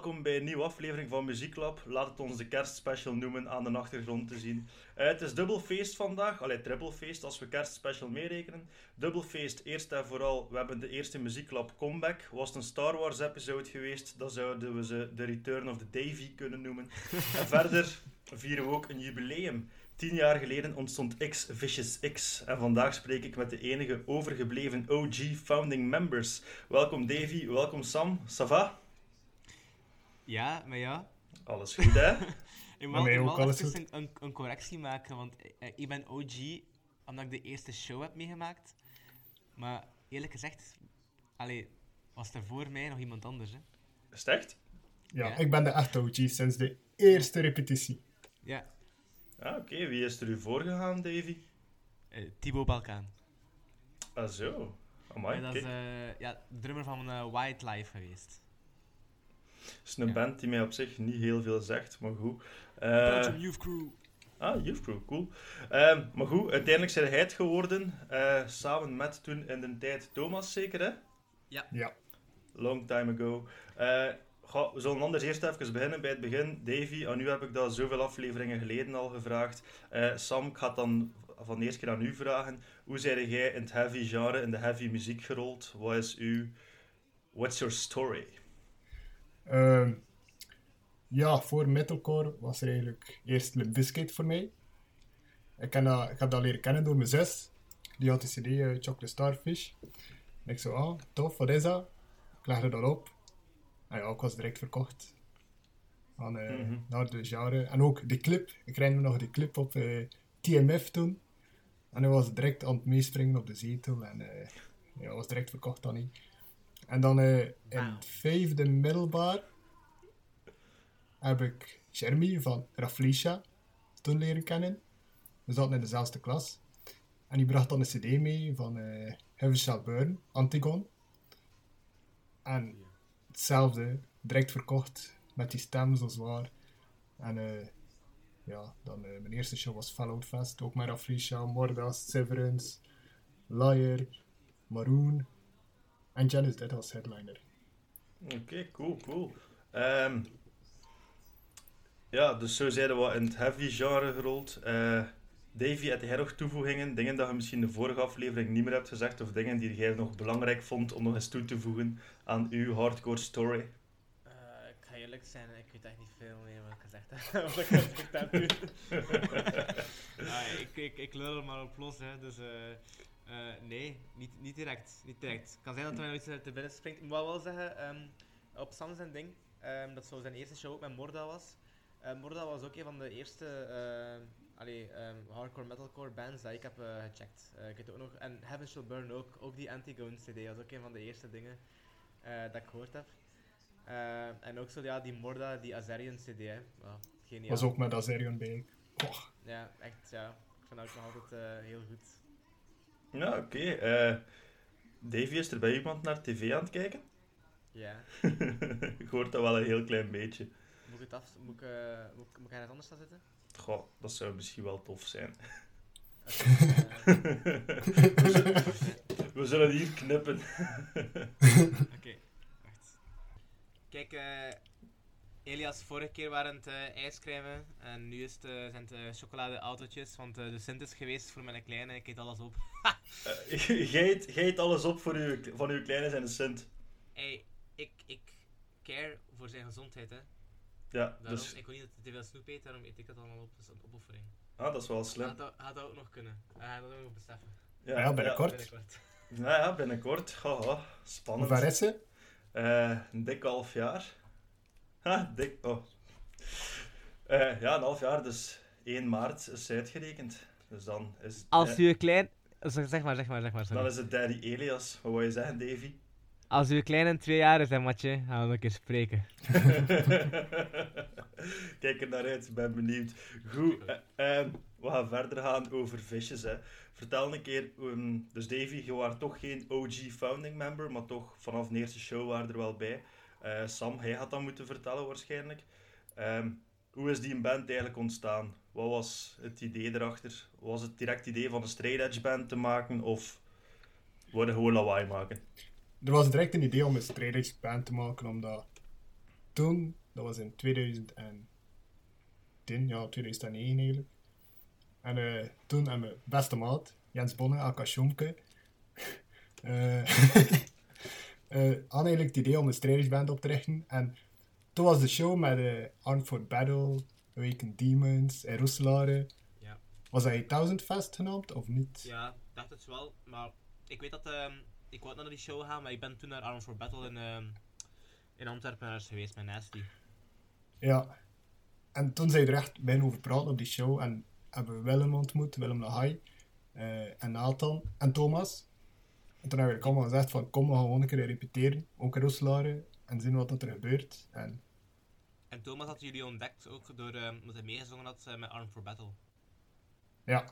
welkom bij een nieuwe aflevering van Muzieklab. Laat het ons de kerstspecial noemen aan de achtergrond te zien. Uh, het is dubbelfeest vandaag, allee, trippelfeest als we kerstspecial meerekenen. Dubbelfeest, eerst en vooral, we hebben de eerste Muzieklab comeback. Was het een Star Wars episode geweest, dan zouden we ze The Return of the Davy kunnen noemen. en verder vieren we ook een jubileum. Tien jaar geleden ontstond X Vicious X. En vandaag spreek ik met de enige overgebleven OG founding members. Welkom Davy, welkom Sam. Ça va? Ja, maar ja. Alles goed, hè? ik mag even een, een, correctie maken, want eh, ik ben OG omdat ik de eerste show heb meegemaakt. Maar eerlijk gezegd, allee, was er voor mij nog iemand anders, hè? Is het echt? Ja, ik ben de echte OG sinds de eerste repetitie. Ja. Ah, oké. Wie is er u voorgegaan, Davy? Uh, Thibaut Balkaan. Ah, zo. Amai, ja, dat is uh, ja, drummer van uh, White Life geweest. Het is een band die mij op zich niet heel veel zegt, maar goed. Belgium Youth Crew. Ah, Youth Crew, cool. Uh, maar goed, uiteindelijk zijn hij het geworden, samen met toen in de tijd Thomas, zeker hè? Ja. ja. Long time ago. Goh, we zullen anders eerst even beginnen bij het begin. Davy, aan u heb ik dat zoveel afleveringen geleden al gevraagd. Uh, Sam, ik ga dan van de eerste keer aan u vragen. Hoe zijn jij in het heavy genre, in de heavy muziek gerold? Wat is uw... What's your story? Uh, ja, voor metalcore was er eigenlijk eerst Limp Bizkit voor mij. Ik, ken dat, ik heb dat leren kennen door mijn zus. Die had de cd uh, Chocolate Starfish. En ik zo, ah, tof, wat is dat? Ik legde dat op. En ja, ik was direct verkocht. Aan, uh, mm -hmm. Naar de genre. En ook de clip. Ik herinner me nog de clip op uh, TMF toen. En hij was direct aan het meespringen op de zetel. En uh, ja, was direct verkocht dan niet. En dan in het vijfde middelbaar heb ik Jeremy van Raflisha toen leren kennen. We zaten in dezelfde klas. En die bracht dan een cd mee van uh, Heaven Shall Burn, Antigon. En hetzelfde, direct verkocht, met die stem zo zwaar. En uh, ja, dan uh, mijn eerste show was Fallout Fest, ook met Afrisha, Mordas, Severance, Liar, Maroon en Janice Dead als headliner. Oké, okay, cool, cool. Um, ja, dus zo zeiden we in het heavy genre gerold. Uh, Davy, heb jij nog toevoegingen? Dingen dat je misschien de vorige aflevering niet meer hebt gezegd, of dingen die jij nog belangrijk vond om nog eens toe te voegen aan uw hardcore story? Uh, ik ga eerlijk zijn, ik weet echt niet veel meer wat ik gezegd heb. wat ik gezegd heb nu. ah, ik, ik, ik lul er maar op los, hè, dus uh, uh, nee, niet, niet direct. Niet direct. Het kan zijn dat er mij iets te binnen springt. Ik moet wel zeggen, um, op Sam zijn ding, um, dat zo zijn eerste show ook met Morda was. Morda was ook een van de eerste allee, um, hardcore metalcore bands dat ik heb uh, gecheckt. Ik heb ook nog, en Heaven Shall Burn ook, ook die Antigone CD was ook een van de eerste dingen dat ik gehoord heb. en ook zo ja, die Morda, die Azerion CD. Hè. Wow, geniaal. Was ook met Azerion bij. Oh. Ja, echt, ja. Ik vind dat ook nog altijd heel goed. Ja, oké. Okay. Davy, is er bij iemand naar tv aan het kijken? Ja. ik hoor dat wel een heel klein beetje. Moet ik het af... Moet ik, moet, ik, moet ik anders gaan zitten? Goh, dat zou misschien wel tof zijn. We zullen hier knippen. Oké, okay, wacht. Kijk, uh, Elias, vorige keer waren het uh, ijscremen en nu is het, uh, zijn het uh, chocoladeautootjes, want de Sint is geweest voor mijn kleine, ik eet alles op. Jij eet alles op voor uw, van uw kleine zijn de Sint. Hey, ik, ik care voor zijn gezondheid, hè. Ja, daarom, dus... Ik wil niet dat hij te veel snoep eet, daarom eet ik dat allemaal op. Dat is een opoffering. Ah, dat is wel slim. Had dat, had dat ook nog kunnen. Hij dat ook nog beseffen. Ja, ja binnenkort. Ja, binnenkort. Ja, ja, binnenkort. Haha, spannend. Hoe ver is ze? Uh, een dik half jaar. Ha, dik. Oh. Uh, ja, een half jaar, dus 1 maart is uitgerekend. Dus dan is... Als u klein... Zeg maar, zeg maar, zeg maar. Sorry. Dan is het Daddy Elias. Wat wil je zeggen, Davy? Als uw kleine twee jaar is, hè, matje, gaan we nog een keer spreken. Kijk er naar uit, ben benieuwd. Goed, uh, uh, we gaan verder gaan over visjes. Hè. Vertel een keer, um, dus Davy, je was toch geen OG founding member, maar toch vanaf de eerste show waren er wel bij. Uh, Sam, hij had dat moeten vertellen waarschijnlijk. Um, hoe is die band eigenlijk ontstaan? Wat was het idee erachter? Was het direct het idee van een straight edge band te maken of worden gewoon lawaai maken? er was direct een idee om een straight band te maken, omdat toen, dat was in 2010, ja, 2009 eigenlijk. En eh, toen hebben mijn beste maat, Jens Bonne, aka eh eh, had eigenlijk het idee om een strijdersband op te richten. En toen was de show met eh Armed for Battle, Awakened Demons en Roeselare. Ja. Was hij 1000 Fest genaamd of niet? Ja, ik dacht het wel, maar ik weet dat ehm, ik wou naar die show gaan, maar ik ben toen naar Arm for Battle in, ehm, in Antwerpen geweest met Nasty. Ja. En toen zijn we er echt bijna over praten op die show. En hebben we Willem ontmoet, Willem Lahai. eh en Nathan en Thomas. En toen hebben we allemaal gezegd van kom, we gaan gewoon een keer repeteren. Ook in Roeselare. En zien wat dat er gebeurt. En En Thomas had jullie ontdekt ook door ehm, omdat hij meegezongen had eh, met Arm for Battle. ja,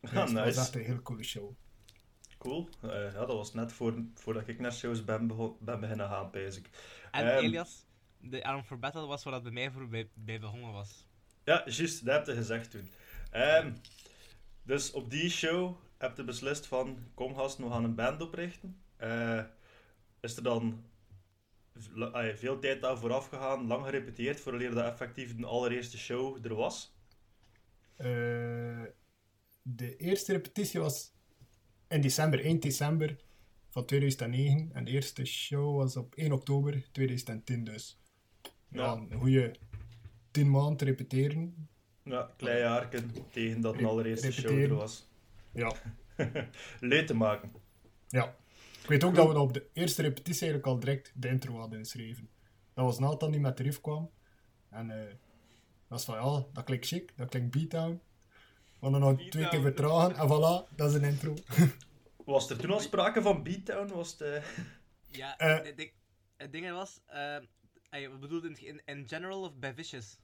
Ah, dat was echt een heel coole show. Cool. Eh, ja, dat was net voor, voordat ik naar shows ben, begon, ben beginnen gaan, ik. En Ehm. Elias, de Arm for Battle was waar dat bij mij voor bij, bij begonnen was. Ja, juist, dat heb je gezegd toen. Ehm, dus op die show heb je beslist van, kom gasten, we gaan een band oprichten. Eh, is er dan veel tijd daar vooraf gegaan, lang gerepeteerd, voordat dat effectief de allereerste show er was? Eh, de eerste repetitie was in december, 1 december van 2009. En de eerste show was op 1 oktober 2010 dus. Ja, Ja. een goede 10 maanden repeteren. Ja, klein jaarken tegen dat de Re- allereerste show er was. Ja. Leed te maken. ja. Ik weet ook dat we op de eerste repetitie eigenlijk al direct de intro hadden geschreven. Dat was Nathan die met de riff kwam. En eh dat was van ja, dat klinkt chic, dat klinkt beatdown. We hadden nog twee keer vertragen en voilà, dat is een intro. Was er toen al sprake van Beatdown? Was het, eh, Ja, Eh. het, ding, het ding was, wat bedoelde in, in, in general of bij Vicious?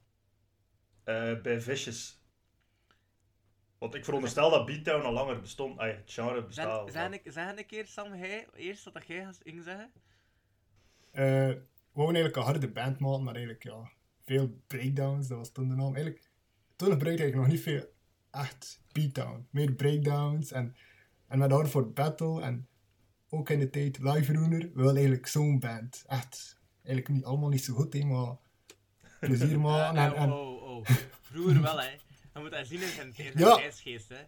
eh, bij Vicious? Want ik veronderstel dat Beatdown al langer bestond. Ah, het genre bestaat. Zeg, zeg, een- zeg een keer, Sam, hij, eerst wat dat jij ging zeggen. Eh, we wouden eigenlijk een harde band maken, maar eigenlijk ja, veel breakdowns, dat was toen de naam. Eigenlijk, toen gebruikte ik nog niet veel echt beatdown, meer breakdowns en, en met Hard for Battle en ook in de tijd Live Runer, wel eigenlijk zo'n band. Echt, eigenlijk niet, allemaal niet zo goed, hè, maar plezier maken en, en oh, oh, oh. Vroeger wel, hè. Je moet dat zien in zijn, in zijn Ja. tijdsgeest, hè.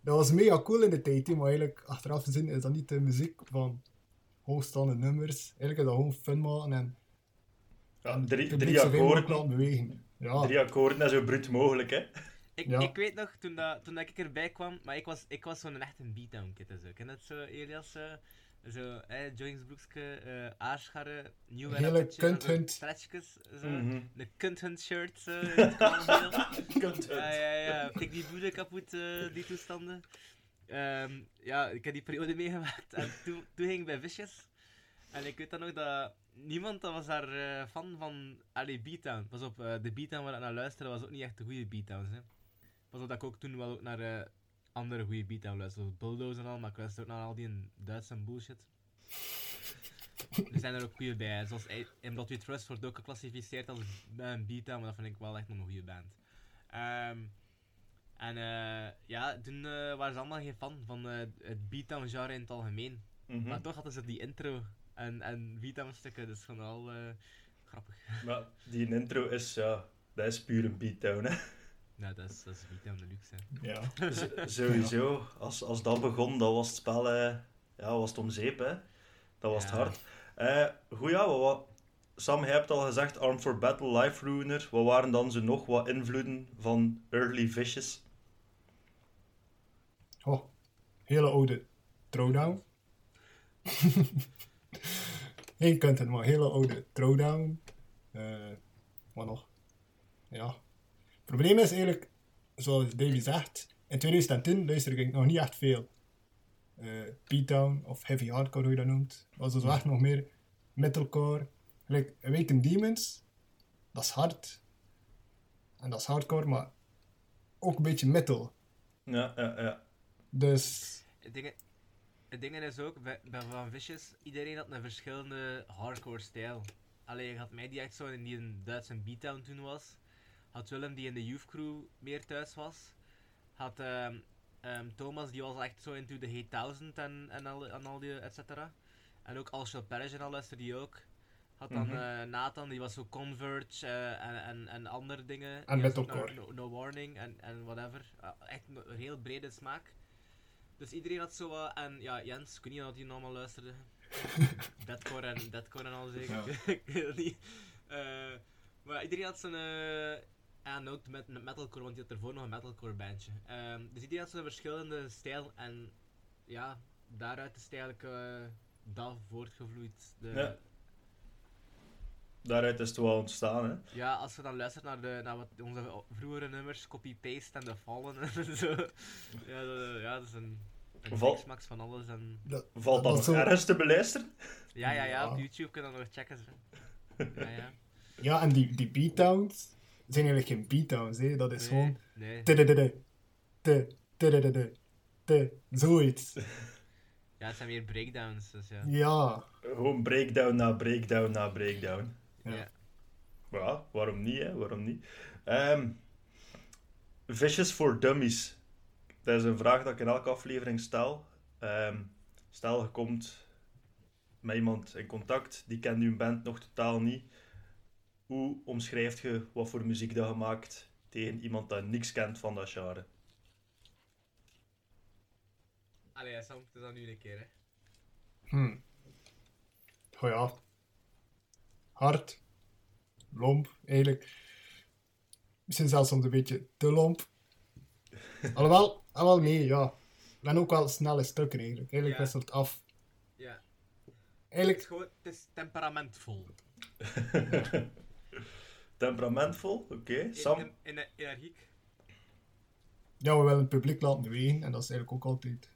dat was mega cool in de tijd, maar eigenlijk achteraf gezien is dat niet de muziek van hoogstaande nummers. Eigenlijk is dat gewoon fun maken en, Ja, drie, drie akkoorden. bewegen. Ja. Drie akkoorden en zo bruut mogelijk, hè? Ik, Ja. ik weet nog, toen, dat, toen dat ik erbij kwam, maar ik was, ik was zo'n echt een beatdown kid en zo. Ken dat zo, Elias? Eh, zo, eh, joggingsbroekje, eh aarscharren, nieuw Hele werkje, kunthunt. zo. Mhm. De kunthunt shirt. Kunt Ja, ja, ja. Pik die boede kapot, eh, die toestanden. Ehm, ja, ik heb die periode meegemaakt en toen, toen ging ik bij Vicious. En ik weet dan nog dat niemand dat was daar eh, fan van allee, Beatdown. Pas op, eh, de Beatdown waar ik naar luisterde was ook niet echt de goede Beatdowns. Hè. Pas op dat ik ook toen wel ook naar eh, andere goede Beatdown luisterde. zoals Bulldoze en al, maar ik luisterde ook naar al die in Duits en bullshit. er zijn er ook goede bij, zoals In Blood We Trust wordt ook geclassificeerd als een Beatdown, maar dat vind ik wel echt nog een goede band. Ehm, en eh, ja, toen eh, waren ze allemaal geen fan van eh, het beatdown genre in het algemeen. Mhm. Maar toch hadden ze die intro en, en beatdown stukken, dus gewoon al grappig. Maar die intro is, ja, dat is puur een beatdown, hè? Nou, dat is, dat is beatdown deluxe, hè. Ja. Z- sowieso, als, als dat begon, dat was het spel, eh, ja, was het om zeep, hè? Dat was het hard. Eh goed, ja, wat, wat- Sam, jij hebt al gezegd, Arm for Battle, Life Ruiner. Wat waren dan zo nog wat invloeden van Early Vicious? Oh, hele oude throwdown. Geen content, maar hele oude throwdown. Eh wat nog? Ja. Het probleem is eigenlijk, zoals Davy zegt, in 2010 luisterde ik nog niet echt veel. eh beatdown of heavy hardcore, hoe je dat noemt. Dat was dus echt nog meer metalcore. Like Awakened Demons, dat is hard. En dat is hardcore, maar ook een beetje metal. Ja, ja, ja. Dus Het ding, het ding is ook, bij, bij Van Vicious, iedereen had een verschillende hardcore stijl. Alleen je had mij die echt zo in die een Duitse beatdown toen was. Had Willem die in de youth crew meer thuis was. Had ehm, ehm, Thomas die was echt zo into de Hate 1000 en, en, al, en al die et cetera. En ook Alshel Parish en al luisterde die ook. Had dan Mhm. eh, Nathan, die was zo Converge eh, en, en, en andere dingen. En metalcore. No, no Warning en, en whatever. Echt een heel brede smaak. Dus iedereen had zo wat... En ja, Jens, ik weet niet of hij allemaal luisterde. Deadcore en, deadcore en al zeker. Ja. ik weet het niet. Eh, maar iedereen had zijn... eh en ook met, met metalcore, want die had ervoor nog een metalcore bandje. Ehm, dus iedereen had zo'n verschillende stijl. En ja, daaruit is het eigenlijk eh dat voortgevloeid. De, Ja. Daaruit is het wel ontstaan, hè. Ja, als je dan luistert naar, de, naar wat onze vroegere nummers, copy-paste en de Fallen en zo. Ja, dat, ja, dat is een, een Val- mixmax van alles. En... Dat, Valt dat nog zo- ergens te beluisteren? Ja, ja, ja, op. YouTube kun je dat nog checken. Zo. Ja, ja. ja, en die, die beatdowns zijn eigenlijk geen beatdowns, hè. Dat is Nee, gewoon... Te, zoiets. Ja, het zijn weer breakdowns, dus ja. Ja, Gewoon breakdown na breakdown na breakdown. Ja. Ja. Waarom niet, hè? Waarom niet? Ehm Vicious for Dummies. Dat is een vraag dat ik in elke aflevering stel. Ehm, stel, je komt met iemand in contact, die kent uw band nog totaal niet. Hoe omschrijf je wat voor muziek dat je maakt tegen iemand dat niks kent van dat genre? Allee, Sam, het is dan nu een keer, hè. hm. Oh ja. Hard. Lomp, eigenlijk. Misschien zelfs soms een beetje te lomp. Alhoewel, alhoewel nee, ja. Ik ben ook wel snelle stukken eigenlijk. Eigenlijk Ja. wisselt het af. Ja. Het is Eigenlijk, gewoon, het is temperamentvol. Temperamentvol, oké. In- Sam? in- in- Energiek. ja, we willen het publiek laten bewegen. En dat is eigenlijk ook altijd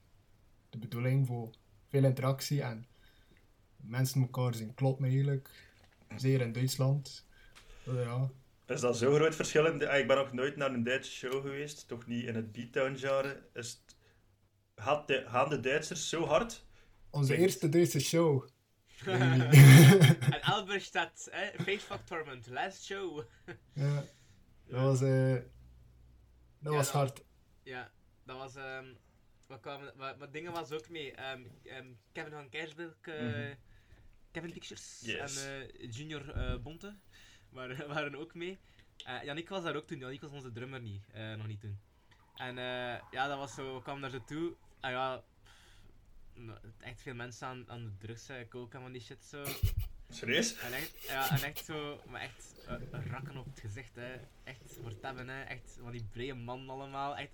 de bedoeling voor veel interactie. En mensen elkaar zien kloppen eigenlijk. Zeer in Duitsland. Eh, ja. Is dat zo'n groot verschil? In de... ah, ik ben nog nooit naar een Duitse show geweest, toch niet in het beatdown-genre. Is het... Gaat de... Gaan de Duitsers zo hard? Onze Kijk. eerste Duitse show. en Alberstadt, hè, Facefuck Torment, last show. Ja, dat was, eh dat Ja, was dat- hard. Ja, dat was. ehm wat, kwamen, wat, wat dingen was ook mee. ehm, ehm, Kevin van Kersberg, eh, Mhm. Kevin Pictures Yes. en eh, Junior eh, Bonte waren, waren ook mee. Eh Yannick was daar ook toen. Yannick was onze drummer niet, eh, nog niet toen. En eh, ja, dat was zo, we kwamen daar zo toe. En ja, echt veel mensen aan, aan de drugs, uh, coca van die shit zo. Serieus? En echt, ja, en echt zo, maar echt eh, rakken op het gezicht, hè. Echt voor het hebben, hè. Echt van die brede mannen allemaal. Echt,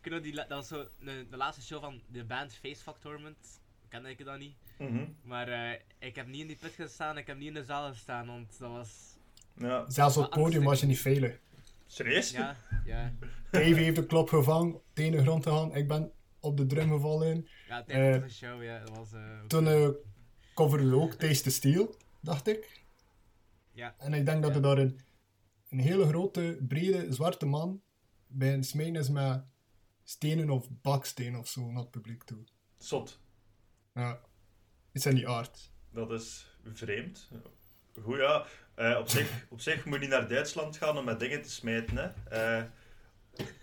ik weet nog, die, dat was zo de, de laatste show van de band Facefuck Torment. Kende ik dat niet. Mhm. Maar eh, ik heb niet in die put gestaan, ik heb niet in de zaal gestaan, want dat was... Ja. Zelfs op het podium was je niet veilig. Serieus? Ja, ja. Dave heeft de klop gevangen, tegen de grond gegaan. Ik ben op de drum gevallen. Ja, tijdens Eh, de show, ja. Dat was... eh, Toen eh coverde ook Taste the Steel, dacht ik. Ja. En ik denk dat er daar een, een hele grote, brede, zwarte man bij een smijn is met stenen of bakstenen of zo naar het publiek toe. Zot. Ja, is in die aard. Dat is vreemd. Goed, ja. Eh, op, zich, op zich moet je naar Duitsland gaan om met dingen te smijten, hè. Eh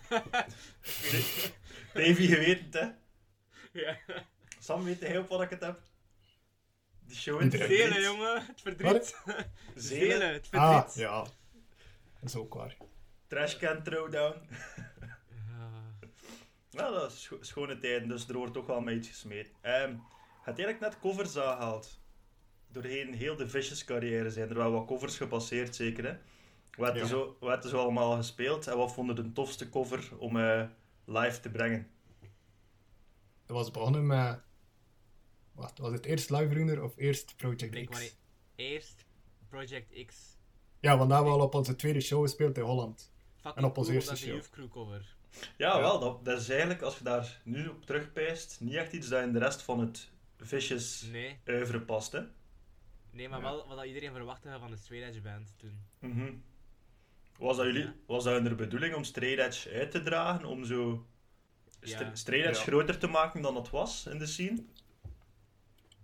Davy, je weet het, hè. ja. Sam, weet hij op wat ik het heb? Die show in het Zelen, verdriet. jongen. Het verdriet. Zelen. Het Ah, verdriet. ja. Dat is ook waar. Trashcan Throwdown. Ja. Nou, dat is scho- schone tijden, dus er wordt toch wel mee iets gesmeed. Ehm had eigenlijk net covers aangehaald. Doorheen heel de Vicious carrière zijn er wel wat covers gepasseerd, zeker hè? Wat Ja. zo, wat zo allemaal gespeeld en wat vonden de tofste cover om eh, live te brengen? Dat was begonnen met... Wacht, was het eerst Live Runner of eerst Project maar X? Eerst Project X. Ja, want daar hebben we al op onze tweede show gespeeld in Holland. Fucking En op onze cool, eerste dat is de show. Youth Crew cover. Ja, Ja. wel, dat, dat is eigenlijk, als je daar nu op terugpijst, niet echt iets dat in de rest van het Vicious Nee, oeuvre past, hè? nee maar Ja. wel wat dat iedereen verwachtte van de Edge Band toen. Mhm. Was dat, jullie, was dat hun bedoeling om Straight Edge uit te dragen, om zo Ja. Straight Edge Ja. groter te maken dan het was in de scene?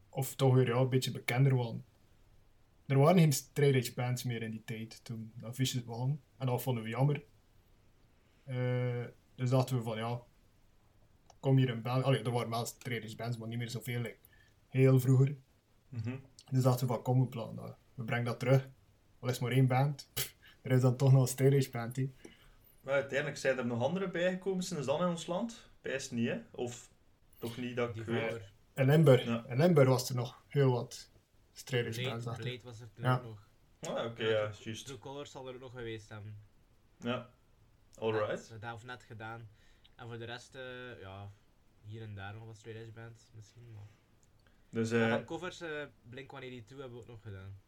Of toch weer ja, een beetje bekender worden. Er waren geen straight edge bands meer in die tijd toen dat Vicious begon. En dat vonden we jammer. Eh, dus dachten we van ja, kom hier in België. Allee, er waren wel straight edge bands, maar niet meer zoveel. like heel vroeger. Mhm. Dus dachten we van kom, we, dat. we we brengen dat terug. Al is maar één band. Pff, er is dan toch nog een Straight band. hè. Maar uiteindelijk zijn er nog andere bijgekomen sinds dan in ons land? Pijs niet, hè? Of toch niet dat ik. In Limburg. Ja. In Limburg was er nog heel wat Straight Blade. Blade was er toen Ja. ook nog. Ah, oké, ja, juist. True Colors zal er nog geweest hebben. Ja. Alright. Net, dat of net gedaan. En voor de rest, eh, ja, hier en daar nog wat straight edge bands misschien. Maar... Dus, eh van covers, eh Blink-182 hebben we ook nog gedaan.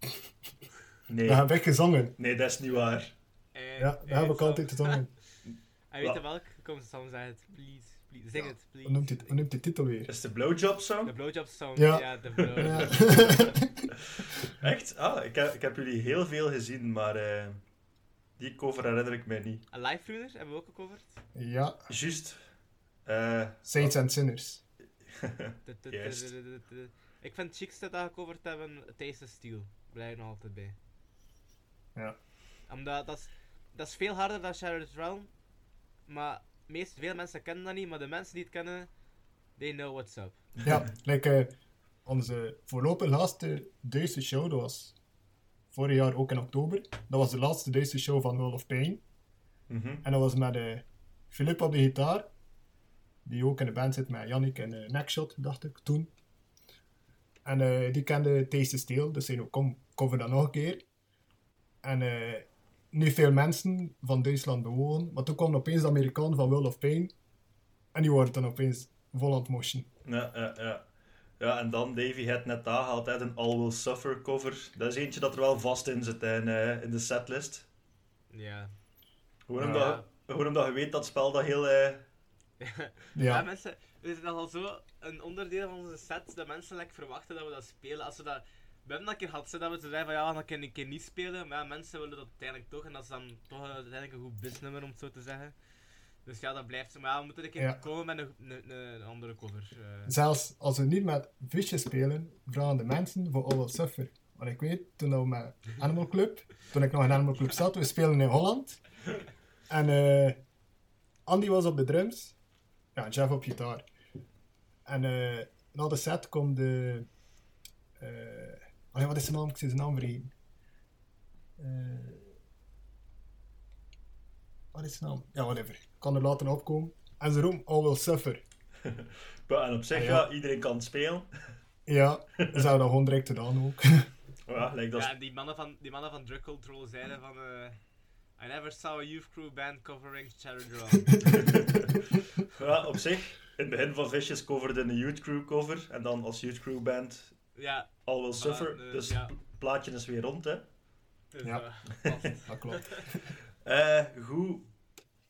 Nee. Dat heb ik gezongen. Nee, dat is niet waar. Eh, Ja, dat eh, heb ik Sam- altijd gezongen. En weet je welk? Kom, Sam, zeg het. Please, please. Zing Ja, het, please. Hoe noemt die, hoe noemt die titel weer? Is de blowjob De song? blowjob song. Ja. Ja, de blowjob. Ja. Echt? Ah, ik heb, ik heb jullie heel veel gezien, maar eh, die cover herinner ik mij niet. Een live runner hebben we ook gecoverd. ja, Juist. Eh, Saints and Sinners. Juist. Ik vind het chicste dat we gecoverd hebben Taste of Steel. Blijf er nog altijd bij. Ja. Omdat dat is, dat is veel harder dan Shattered Realm. Maar meest veel mensen kennen dat niet, maar de mensen die het kennen, they know what's up. Ja, like, eh, onze voorlopig laatste Duitse show, dat was vorig jaar ook in oktober. Dat was de laatste Duitse show van World of Pain. mhm. En dat was met eh Philip op de gitaar, die ook in de band zit met Yannick en eh Neckshot, dacht ik, toen. En eh, die kende Taste Steel, dus zei ook, kom, cover dat nog een keer. En eh, niet veel mensen van Duitsland bewogen, maar toen kwam opeens de Amerikaan van World of Pain. En die waren dan opeens vol aan het motion. Ja, ja, ja. Ja, en dan Davy het net aangehaald, hè, een All Will Suffer cover. Dat is eentje dat er wel vast in zit hè, in, eh, in de setlist. Ja. Gewoon Ja. omdat, gewoon omdat je weet dat spel dat heel... eh, ja. Ja, mensen, het is nogal zo een onderdeel van onze set dat mensen like, verwachten dat we dat spelen. Als we dat, we hebben dat een keer gehad, dat we te zeggen van ja, dan kan ik keer niet spelen. Maar ja, mensen willen dat uiteindelijk toch en dat is dan toch uiteindelijk een goed businessnummer om het zo te zeggen. Dus ja, dat blijft zo. Maar ja, we moeten een keer Ja. komen met een, een, een andere cover. eh. zelfs als we niet met visjes spelen, vragen de mensen voor All Suffer. Want ik weet, toen we met Animal Club, toen ik nog in Animal Club zat, we spelen in Holland. En eh, Andy was op de drums. Ja, Jeff op gitaar. En eh, na de set komt de... ja, wat is zijn naam? Ik zie zijn naam vergeten. Eh, wat is zijn naam? Ja, whatever. Ik kan er later opkomen. En ze roepen All Will Suffer. maar- en op zich, Ah, ja. ja. iedereen kan het spelen. Ja, ze hebben dat gewoon direct gedaan ook. Ja, like, dat Ja, en die mannen van, die mannen van Drug Control zeiden van... eh, I never saw a youth crew band covering Realm. ja, op zich, in het begin van Vicious coverde een Youth Crew cover. En dan als Youth Crew band ja, All Will Suffer. eh, dus ja. het plaatje is weer rond, hè. Dus, Ja. eh. Dat klopt. Eh, goed.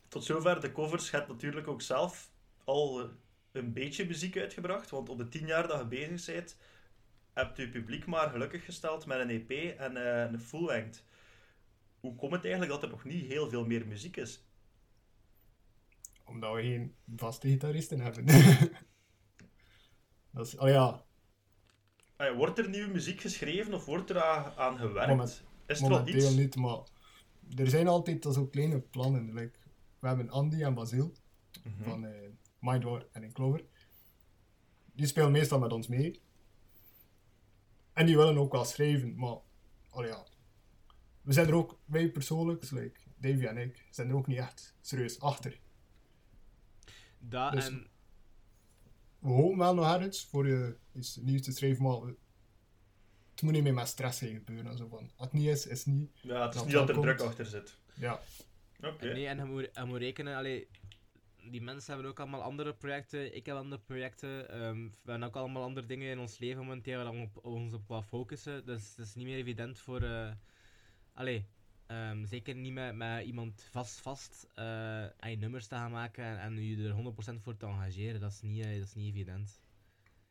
Tot zover de covers. Je hebt natuurlijk ook zelf al eh, een beetje muziek uitgebracht. Want op de tien jaar dat je bezig bent, hebt je publiek maar gelukkig gesteld met een EP en eh, een full length. Hoe komt het eigenlijk dat er nog niet heel veel meer muziek is? Omdat we geen vaste gitaristen hebben. dat is, oh ja, Eh, wordt er nieuwe muziek geschreven of wordt er aan, aan gewerkt? Moment- is er wel momenteel iets? niet, maar er zijn altijd zo kleine plannen. Like, we hebben Andy en Basil Mhm. van eh Mindwar en Clover. Die spelen meestal met ons mee. En die willen ook wel schrijven, maar oh ja. We zijn er ook, wij persoonlijk, like Davy en ik, zijn er ook niet echt serieus achter. Dat Dus- en... We hopen wel nog ergens voor je iets nieuws te schrijven, maar het moet niet meer met stress zijn gebeuren. en Zo van, als het niet is, is het niet. Ja, het is dat niet dat er druk achter zit. Ja, Oké. Nee, en je moet, je moet rekenen, allee, die mensen hebben ook allemaal andere projecten, ik heb andere projecten, ehm, we hebben ook allemaal andere dingen in ons leven momenteel waar we op, ons op wat focussen, dus het is niet meer evident voor, eh allee, ehm, zeker niet met, met iemand vast vast eh aan je nummers te gaan maken en, en je er 100% voor te engageren, dat is, niet, eh, dat is niet evident.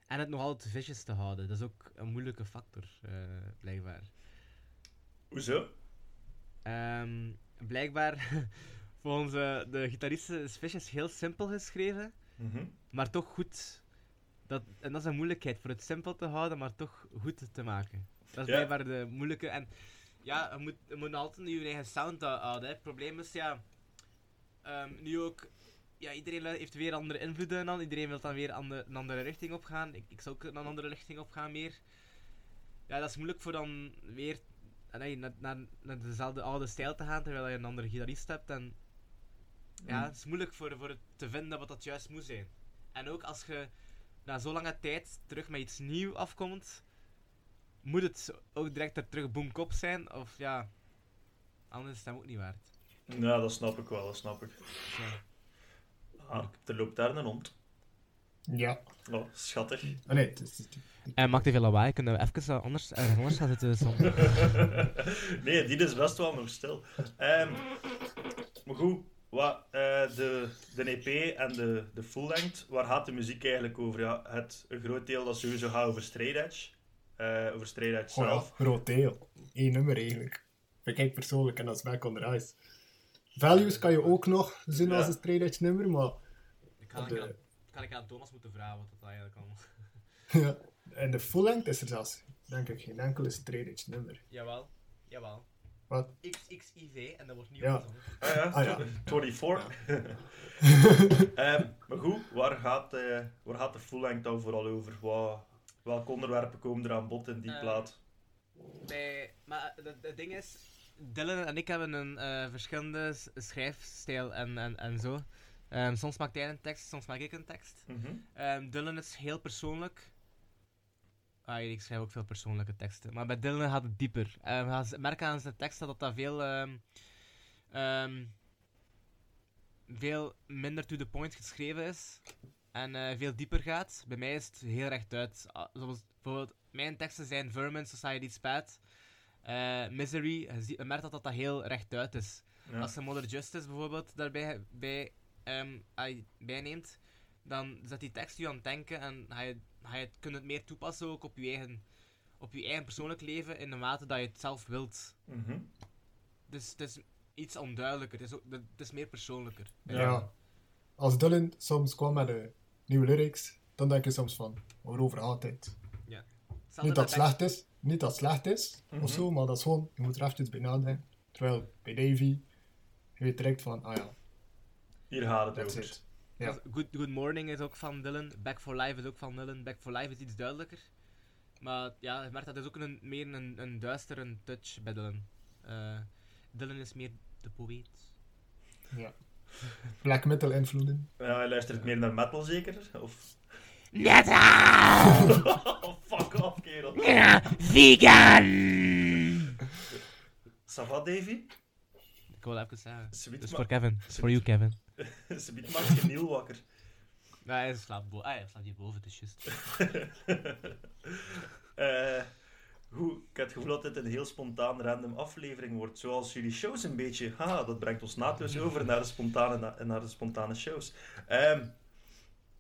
En het nog altijd visjes te houden, dat is ook een moeilijke factor, eh, blijkbaar. Hoezo? Ehm, blijkbaar, volgens de gitaristen is Vicious heel simpel geschreven, Mhm. maar toch goed. Dat, en dat is een moeilijkheid, voor het simpel te houden, maar toch goed te maken. Dat is Ja. blijkbaar de moeilijke. En ja, je moet, je moet altijd je eigen sound houden. hè. Het probleem is, ja, ehm, nu ook, ja, iedereen heeft weer andere invloeden dan. Iedereen wil dan weer een andere richting opgaan. Ik, ik zou ook een andere richting opgaan meer. Ja, dat is moeilijk voor dan weer nee, naar, naar, naar dezelfde oude stijl te gaan terwijl je een andere gitarist hebt. En ja, Mm. het is moeilijk voor, voor het te vinden wat dat juist moet zijn. En ook als je na zo'n lange tijd terug met iets nieuws afkomt, moet het ook direct er terug boomkop zijn. Of ja, anders is het hem ook niet waard. Ja, dat snap ik wel, dat snap ik. Ja. Ah, er loopt daar een hond. Ja. Oh, schattig. Ah, nee, En maakt te veel lawaai, kunnen we even anders, eh, anders gaan zitten soms. nee, die is best wel nog stil. Ehm, maar goed, wat, eh, de, de EP en de, de full length, waar gaat de muziek eigenlijk over? Ja, het, een groot deel dat sowieso gaat over Straight Edge. Eh, over Straight Edge oh ja, groot deel. Eén nummer eigenlijk. Vind ik persoonlijk en dat is Back on the Ice. Values kan je ook nog zien als een straight edge nummer, maar Ik kan, ik aan, kan ik aan Thomas moeten vragen wat dat eigenlijk allemaal... ja. En de full length is er zelfs, denk ik, geen enkele straight edge nummer. Jawel, jawel. Wat? XXIV en dat wordt niet Ja. Ah ja, Ah ja. 24. Ehm, maar goed, waar gaat, eh, waar gaat de full length dan vooral over? Wat, welke onderwerpen komen er aan bod in die Eh, plaat? Nee, maar het, ding is, Dylan en ik hebben een eh, verschillende schrijfstijl en, en, en zo. Ehm, soms maakt hij een tekst, soms maak ik een tekst. Mhm. Ehm, Dylan is heel persoonlijk. Ah, ik schrijf ook veel persoonlijke teksten. Maar bij Dylan gaat het dieper. Ehm, je gaat merken aan zijn teksten dat dat veel, ehm, ehm, veel minder to the point geschreven is. En eh, veel dieper gaat. Bij mij is het heel rechtuit. Ah, Zoals bijvoorbeeld, mijn teksten zijn Vermin, Society's Bad, eh, Misery. Je, merkt dat dat, dat heel rechtuit is. Ja. Als je Mother Justice bijvoorbeeld daarbij bij, ehm, ai- bijneemt, dan zet die tekst je aan het denken en ga je, ga je het, kun je het meer toepassen ook op je, eigen, op je eigen persoonlijk leven in de mate dat je het zelf wilt. Mhm. Dus het is iets onduidelijker, het is, ook, het is meer persoonlijker. Ja. Als Dylan soms kwam met de nieuwe lyrics, dan denk je soms van, waarover gaat het? Hetzelfde Niet dat het slecht is, niet dat het slecht is, of zo, maar dat is gewoon, je moet er eventjes bij nadenken. Terwijl bij Davy, je weet direct van, ah ja, Hier gaat het that's over. it. Ja. Ja. Good, Good Morning is ook van Dylan. Back for Life is ook van Dylan. Back for Life is iets duidelijker. Maar ja, je merkt dat is ook een, meer een, een duistere touch bij Dylan. Eh, Dylan is meer de poëet. Ja. Black metal invloeden. Ja, hij luistert meer naar metal zeker? Of... Metal! oh, fuck off, kerel. Vegan! Ça va, Davy? Ik wil even zeggen. Ze Dus ma- voor Kevin. For you, Kevin. ze biedt maakt je Neil wakker. Nee, hij slaapt, bo ah, hij slaapt hier boven, het is juist. Eh, hoe, ik heb het gevoel dat dit een heel spontaan random aflevering wordt. Zoals jullie shows een beetje. Haha, dat brengt ons naadloos over naar de spontane, na- naar de spontane shows. Ehm,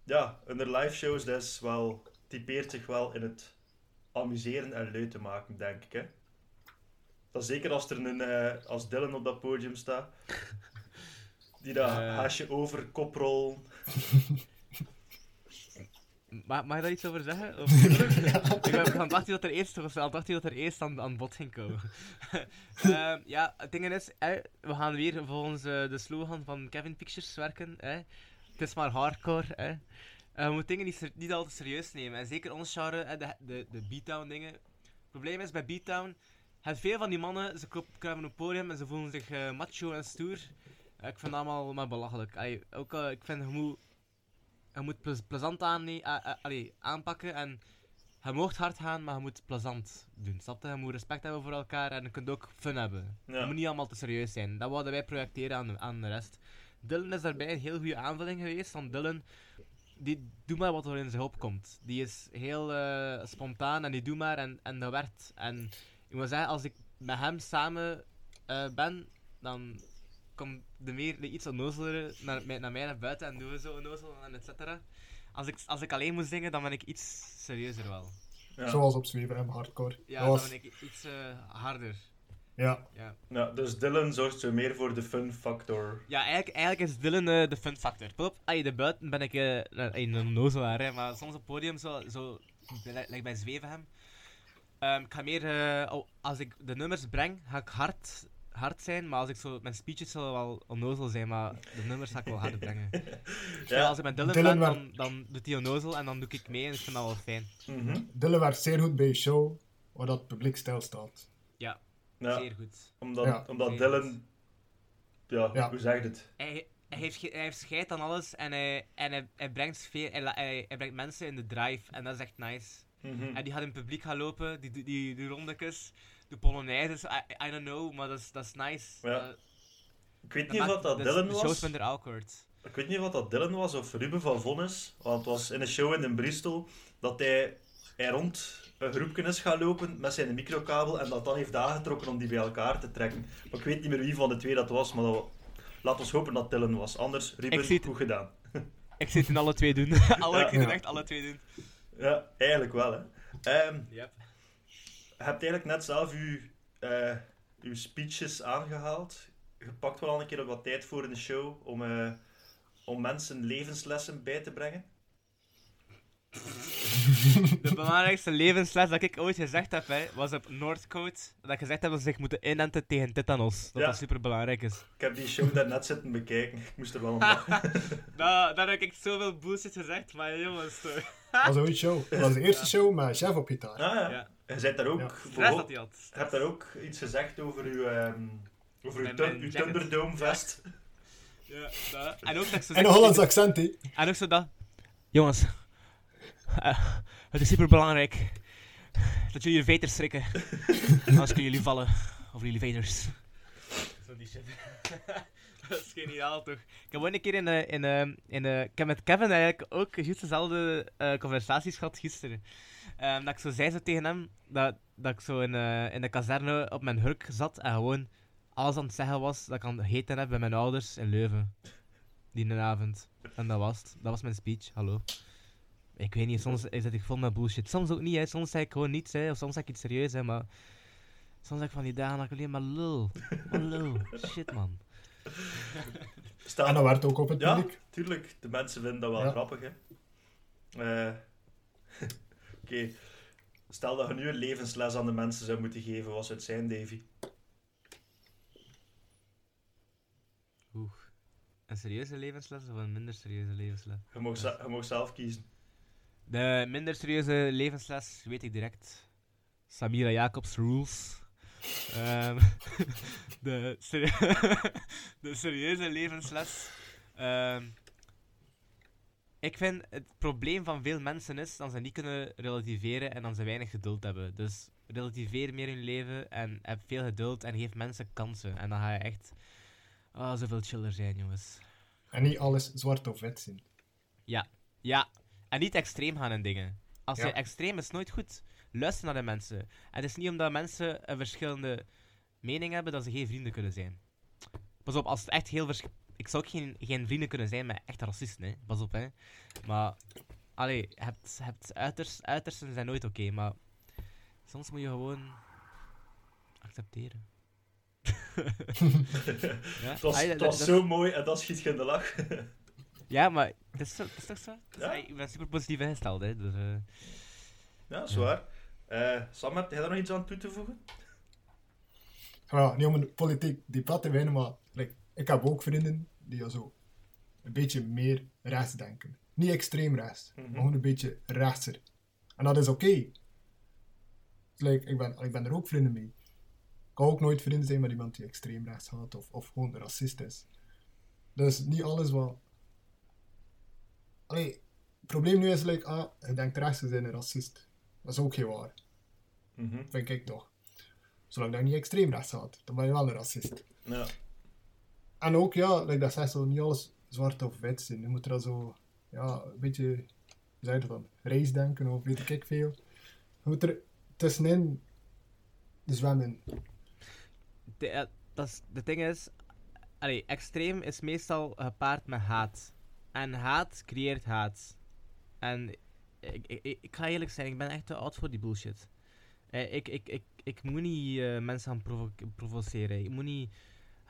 ja, onder live shows dus wel, typeert zich wel in het amuseren en leuk te maken, denk ik. Hè? Dat zeker als er een, eh, als Dylan op dat podium staat. Die dat Eh. haasje over, koprol. Ma mag je daar iets over zeggen? Of... ik aan het wachten dat er eerst, ik het wachten dat er eerst aan, aan bod ging komen. Ehm, ja, het ding is, we gaan weer volgens eh, de slogan van Kevin Pictures werken. Het is maar hardcore. Eh, we moeten dingen niet, altijd serieus nemen. En zeker ons genre, de, de, de beatdown dingen. Het probleem is bij beatdown, het veel van die mannen, ze kruip- kruipen op het podium en ze voelen zich eh, macho en stoer. Eh, ik vind dat allemaal maar belachelijk. Ook, ik vind, je moet, je moet plez- plezant aan, allee, aanpakken en je mag hard gaan, maar je moet plezant doen. Snap je? Je moet respect hebben voor elkaar en je kunt ook fun hebben. Ja. Het moet niet allemaal te serieus zijn. Dat wouden wij projecteren aan de, aan de rest. Dylan is daarbij een heel goede aanvulling geweest. Want Dylan, die doet maar wat er in zijn opkomt. Die is heel eh, spontaan en die doet maar en, en dat werkt. En ik moet zeggen, als ik met hem samen eh, ben, dan komt de meer de iets onnozelere naar, mij- naar mij naar buiten en doen we zo onnozel en et cetera. Als ik, als ik alleen moet zingen, dan ben ik iets serieuzer wel. Ja. Zoals op Zweven hardcore. Ja, Dat dan ben ik iets eh, harder. ja, Ja. Ja, dus Dylan zorgt zo meer voor de fun factor. Ja, eigenlijk, eigenlijk is Dylan eh, de fun factor. Pop, ay, de buiten ben ik eh, een een nozelaar, hè, maar soms op het podium, zo, zo like bij Zweven hem. Ehm, ik ga meer, oh, als ik de nummers breng, ga ik hard, hard zijn, maar als ik zo, mijn speeches zullen wel onnozel zijn, maar de nummers ga ik wel hard brengen. Terwijl als ik met Dylan, Dylan ben, dan, dan doet hij onnozel en dan doe ik mee en ik vind dat wel fijn. Mhm. Dylan werkt zeer goed bij je show, waar dat publiek stilstaat. Ja. Ja, Zeer goed. omdat, Ja. omdat Zeer Dylan... Ja, Ja. hoe zeg je het? Hij, hij, heeft, hij heeft scheid aan alles en hij, en hij, hij, brengt sfeer, hij, hij, hij brengt mensen in de drive en dat is echt nice. Mhm. En die gaat in het publiek gaan lopen, die, die, die, die rondekes, de Polonaises, I, I don't know, maar dat is, dat is nice. Ja. Ik weet dat niet of dat Dylan De was. minder awkward. Ik weet niet of dat Dylan was of Ruben van Vonnis. Want het was in een show in Bristol dat hij, hij rond een groepje is gaan lopen met zijn microkabel en dat dan heeft aangetrokken om die bij elkaar te trekken. Maar ik weet niet meer wie van de twee dat was, maar dat, laat ons hopen dat Dylan was. Anders, Ruben, het. goed gedaan. Ik zit in alle twee doen. alle, Ja. ik echt alle twee doen. Ja, eigenlijk wel, hè. Ehm, Yep. Je hebt eigenlijk net zelf uw, eh, uw speeches aangehaald. Je pakt wel al een keer wat tijd voor in de show om, eh, om mensen levenslessen bij te brengen. De belangrijkste levensles dat ik ooit gezegd heb, hè, was op Noordcoat. Dat ik gezegd heb dat ze zich moeten inenten tegen tetanus. Dat Ja. dat super belangrijk is. Ik heb die show daar net zitten bekijken. Ik moest er wel om lachen. Nou, daar heb ik zoveel bullshit gezegd, maar jongens. Dat was een goede show. Dat was de eerste show met chef op gitaar. Ah, ja. Ja. Je bent daar ook, Ja. Dat hij had. je hebt daar ook iets gezegd over uw, ehm, over uw, Mijn- tun- mijn uw jacket. Thunderdome vest. Ja, dat. En ook dat zo En een Hollands accent, hè. En ook zo dat. Jongens, eh, het is super belangrijk dat jullie je veters schrikken. Anders kunnen jullie vallen over jullie veters. Zo die shit. dat is geniaal toch? Ik heb ooit een keer in de. In, de- in, de- ik heb met Kevin eigenlijk ook juist dezelfde eh, conversaties gehad gisteren. Ehm, dat ik zo zei zo tegen hem dat, dat ik zo in, eh, in de kazerne op mijn hurk zat en gewoon alles aan het zeggen was dat ik aan het heten heb bij mijn ouders in Leuven. Die avond. En dat was het. Dat was mijn speech. Hallo. Ik weet niet, soms zit ik vol met bullshit. Soms ook niet, hè. Soms zeg ik gewoon niets, hè. Of soms zeg ik iets serieus, hè. Maar soms zeg ik van die dagen dat ik alleen maar lul. Maar lul. Shit, man. Stel, En dat ook op het ja, publiek. tuurlijk. De mensen vinden dat wel Ja. grappig, hè. Eh, Oké. Stel dat je nu een levensles aan de mensen zou moeten geven, wat zou het zijn, Davy? Oeh. Een serieuze levensles of een minder serieuze levensles? Je mag, ze- je mag zelf kiezen. De minder serieuze levensles weet ik direct. Samira Jacobs Rules. Ehm, de, de serieuze levensles. Ehm, ik vind het probleem van veel mensen is dat ze niet kunnen relativeren en dan ze weinig geduld hebben. Dus relativeer meer in je leven en heb veel geduld en geef mensen kansen. En dan ga je echt oh, zoveel chiller zijn, jongens. En niet alles zwart of wit zien. Ja, en niet extreem gaan in dingen. Als Ja. je extreem is, nooit goed. Luister naar de mensen. En het is niet omdat mensen een verschillende mening hebben dat ze geen vrienden kunnen zijn. Pas op, als het echt heel vers... Ik zou ook geen, geen vrienden kunnen zijn met echte racisten, hè. Pas op, hè. Maar, allee, je hebt, hebt uiters, uitersten zijn nooit oké, maar soms moet je gewoon accepteren. ja? Het was, Allee, het dat- was dat- zo mooi en dat schiet je in de lach. Ja, maar het is, toch zo? Is- Ja. Ik ben super positief ingesteld, hè. Dus, eh, ja, dat is waar. Eh, Sam, heb jij daar nog iets aan toe te voegen? Ja, niet om een politiek debat te winnen, maar like, ik heb ook vrienden die zo een beetje meer rechts denken. Niet extreem rechts, Mhm. maar gewoon een beetje rechtser. En dat is oké. Like, ik, ben, ik ben er ook vrienden mee. Ik kan ook nooit vrienden zijn met iemand die extreem rechts gaat of, of gewoon racist is. Dus niet alles wat... Allee, het probleem nu is, like, ah, je denkt rechts te zijn een racist. Dat is ook geen waar. Mhm. Vind ik toch. Zolang dat niet extreem rechts gaat, dan ben je wel een racist. Ja. En ook, ja, like dat zegt zo, niet alles zwart of wit zijn. Je moet er al zo, ja, een beetje, je dat dan, race-denken of weet ik veel. Je moet er tussenin zwemmen. De, eh, dat de ding is, allee, extreem is meestal gepaard met haat. En haat creëert haat. En ik, ik, ik, ik ga eerlijk zijn, ik ben echt te oud voor die bullshit. Eh, ik, ik, ik, ik moet niet eh, mensen gaan provo provoceren. Ik moet niet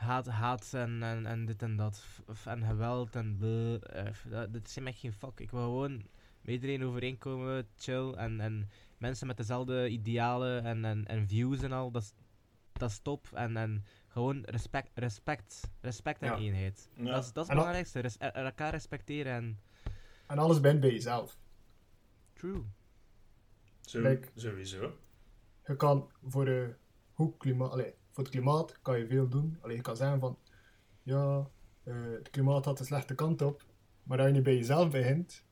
haat, haat en, en, en dit en dat. f- En geweld en bleh. eh, dat, dat is mij geen fuck. Ik wil gewoon met iedereen overeenkomen, chill. En, en mensen met dezelfde idealen en, en, en views en al. Dat is, dat is top. En, en gewoon respect, respect, respect en Ja. eenheid. Ja. Dat is, dat is het belangrijkste. Res- er- er elkaar respecteren en... En alles bent bij jezelf. True. Zo, Kijk. Sowieso. Je kan voor een goed klimaat, allee, voor het klimaat kan je veel doen. Alleen je kan zeggen van, ja, eh, het klimaat had een slechte kant op, maar als je niet bij jezelf begint,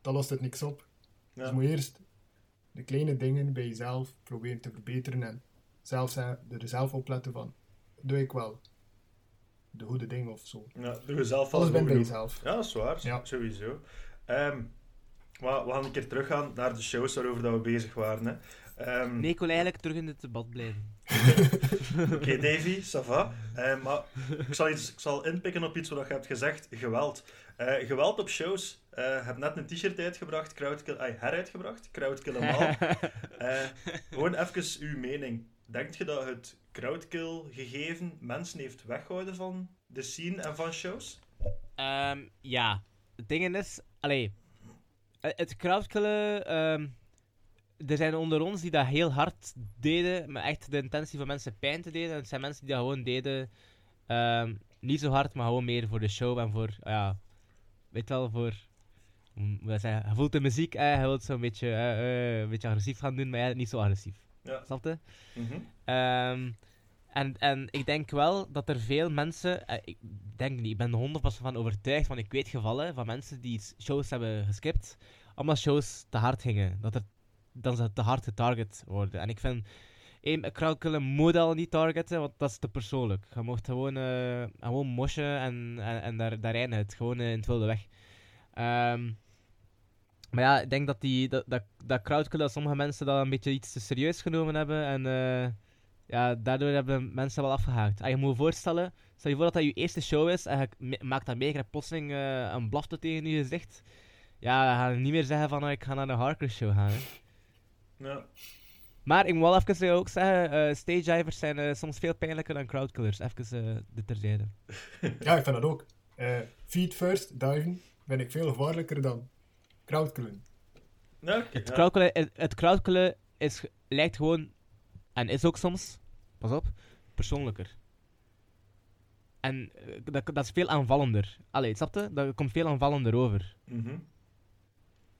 dan lost het niks op. Ja. Dus moet je eerst de kleine dingen bij jezelf proberen te verbeteren en zelf er zelf op letten van, doe ik wel de goede dingen of zo. Ja, doe jezelf Alles bent bij jezelf. Ja, dat is waar. Ja. Sowieso. Maar we gaan een keer teruggaan naar de shows waarover dat we bezig waren. Hè. Ehm, Nee, ik wil eigenlijk terug in het debat blijven. Oké, Davy, ça va. Eh, maar ik zal, iets, ik zal inpikken op iets wat je hebt gezegd. Geweld. Eh, geweld op shows. Je hebt net een t-shirt uitgebracht, crowdkill, ay, heruitgebracht, crowdkill hem al. Eh, gewoon even uw mening. Denkt je dat het crowdkill gegeven mensen heeft weggehouden van de scene en van shows? Ehm, ja, het ding is, allee, het crowdkillen, ehm, er zijn onder ons die dat heel hard deden, met echt de intentie van mensen pijn te deden. En het zijn mensen die dat gewoon deden, ehm, niet zo hard, maar gewoon meer voor de show en voor, ja, weet je wel, voor, hoe zeggen, je voelt de muziek, eh, je wilt zo'n beetje, eh, eh, een beetje agressief gaan doen, maar ja, niet zo agressief. Ja. Snap je? Mhm. Ehm, en, en ik denk wel dat er veel mensen, eh, ik denk niet, ik ben er 100% van overtuigd, want ik weet gevallen van mensen die shows hebben geskipt, omdat shows te hard gingen. Dat, er, dan ze te hard getarget worden. En ik vind, één, moet al niet targeten, want dat is te persoonlijk. Je mocht gewoon, eh, gewoon moshen en, en, en daar, daar eindigt het, gewoon eh, in het wilde weg. Ehm, maar ja, ik denk dat, die, dat, dat, dat dat sommige mensen dat een beetje iets te serieus genomen hebben. En eh, ja, daardoor hebben mensen wel afgehaakt. En je moet voorstellen, stel je voor dat dat je eerste show is en je maakt je krijgt plotseling eh, een blafte tegen je gezicht. Ja, dan ga je niet meer zeggen van, oh, ik ga naar een hardcore show gaan. Ja. Maar ik moet wel even ook zeggen, eh stage divers zijn eh, soms veel pijnlijker dan crowdkillers. Even eh dit terzijde. Ja, ik vind dat ook. Eh, feet first, diven, vind ik veel gevaarlijker dan crowdkillen. Ja, oké, Het ja. crowdkillen, het, het crowdkillen is, lijkt gewoon, en is ook soms, pas op, persoonlijker. En eh, dat, dat is veel aanvallender. Allee, snap je? Dat komt veel aanvallender over Mhm.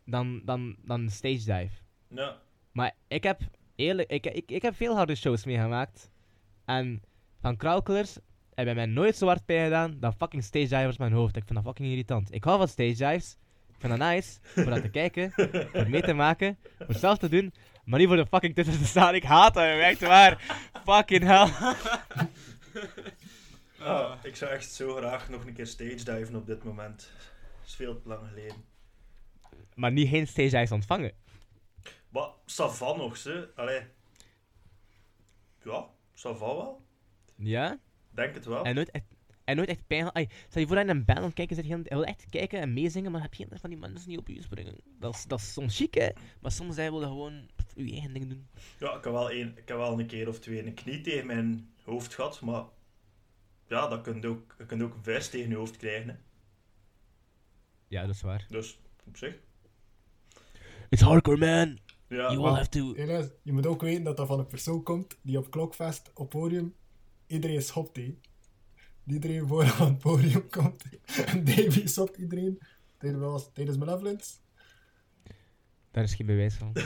dan, dan, dan stage dive. Ja. Maar ik heb, eerlijk, ik, ik, ik heb veel harde shows meegemaakt. En van crowdkillers hebben mij nooit zo hard pijn gedaan dan fucking stage divers mijn hoofd. Ik vind dat fucking irritant. Ik hou van stage dives. Ik vind dat nice. Voor dat te kijken. Voor mee te maken. Voor zelf te doen. Maar niet voor de fucking tussen te staan. Ik haat dat, echt waar. Fucking hell. Ah, ik zou echt zo graag nog een keer stage diven op dit moment. Dat is veel te lang geleden. Maar niet geen stage dives ontvangen. Maar, Savan nog, ze. Allee. Ja, Savan wel. Ja? Denk het wel. En nooit echt, en nooit echt pijn. Ai, Stel je voor dat je een band aan het kijken zit. Je wil echt kijken en meezingen, maar heb je geen van die mensen die op je springen. Dat is, dat is soms chic, hè. Maar soms zij willen gewoon je eigen ding doen. Ja, ik heb, wel een, ik heb wel een keer of twee een knie tegen mijn hoofd gehad, maar... Ja, dat kun je ook, je kunt ook een vuist tegen je hoofd krijgen, hè. Ja, dat is waar. Dus, op zich. It's hardcore, man. Ja, you maar- all have to... Helaas, je moet ook weten dat dat van een persoon komt die op Klokfest op podium iedereen schopt, hè. Iedereen voor aan het podium komt. En Davy stopt iedereen tijdens, tijdens Malevolence. Daar is geen bewijs van.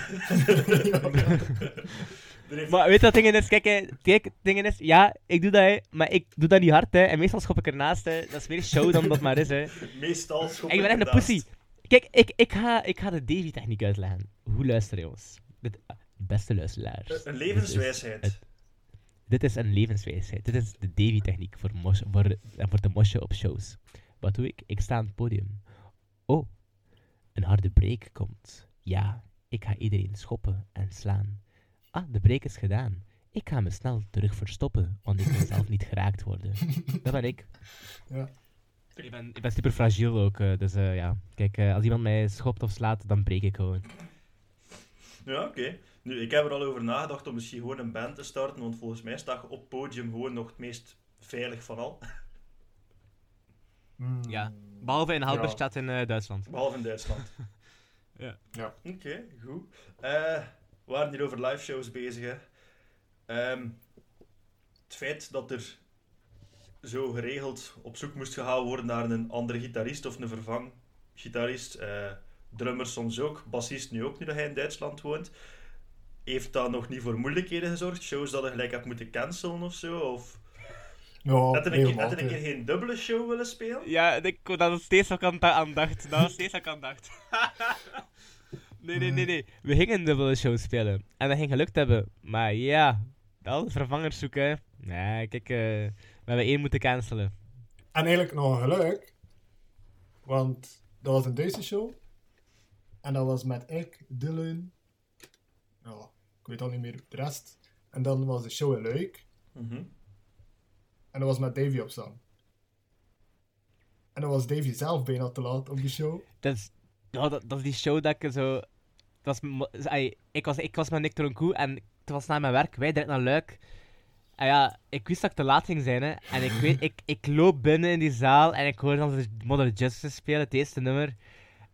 Maar weet je wat dingen is? Kijk, hè, kijk, het ding is... Ja, ik doe dat, hè. Maar ik doe dat niet hard, hè. En meestal schop ik ernaast, hè. Dat is meer show dan dat maar is, hè. Meestal schop Ik ben echt een pussy. Kijk, ik, ik, ga, ik ga de Davy-techniek uitleggen. Hoe luisteren, jongens? Dit, ah, beste luisteraars. Een Dit levenswijsheid. is, het- dit is een levenswijsheid. Dit is de Davy-techniek voor, mos, voor, eh, voor de mosje op shows. Wat doe ik? Ik sta aan het podium. Oh, een harde break komt. Ja, ik ga iedereen schoppen en slaan. Ah, de break is gedaan. Ik ga me snel terug verstoppen, want ik wil zelf niet geraakt worden. Dat ben ik. Ja. Ik ben, ik ben super fragiel ook, eh, dus eh, ja. Kijk, eh, als iemand mij schopt of slaat, dan breek ik gewoon. Ja, oké. Nu, ik heb er al over nagedacht om misschien gewoon een band te starten, want volgens mij sta je op podium gewoon nog het meest veilig van al. Hmm. Ja. Behalve in Halberstadt in eh, Duitsland. Behalve in Duitsland. Ja. Ja. Oké, goed. Eh, we waren hier over live shows bezig. Hè. Ehm, het feit dat er zo geregeld op zoek moest gegaan worden naar een andere gitarist of een vervanggitarist. eh drummer soms ook, bassist nu ook, nu dat hij in Duitsland woont. heeft dat nog niet voor moeilijkheden gezorgd? Shows dat je gelijk hebt moeten cancelen of zo? Of Ja, had je een, keer, had een keer geen dubbele show willen spelen? Ja, ik, dat is steeds wat ik aan, aan dacht. Dat was steeds wat ik aan dacht. nee, nee, nee, nee. We gingen een dubbele show spelen. En dat ging gelukt hebben. Maar ja, altijd vervangers zoeken. Nee, kijk, eh, we hebben één moeten cancelen. En eigenlijk nog een geluk. Want dat was een Duitse show. En dat was met ik, Dylan. Ja, ik weet al niet meer de rest. En dan was de show in Luik. Mhm. En dat was met Davy op zang. En dan was Davy zelf bijna te laat op die show. Dat is, ja, dat, dat is die show dat ik zo... Dat was, ik, was, ik was met Nick Troncoe en het was na mijn werk. Wij direct naar Luik. En ja, ik wist dat ik te laat ging zijn. Hè. En ik, weet, ik, ik loop binnen in die zaal en ik hoor dan de Mother Justice spelen, het eerste nummer.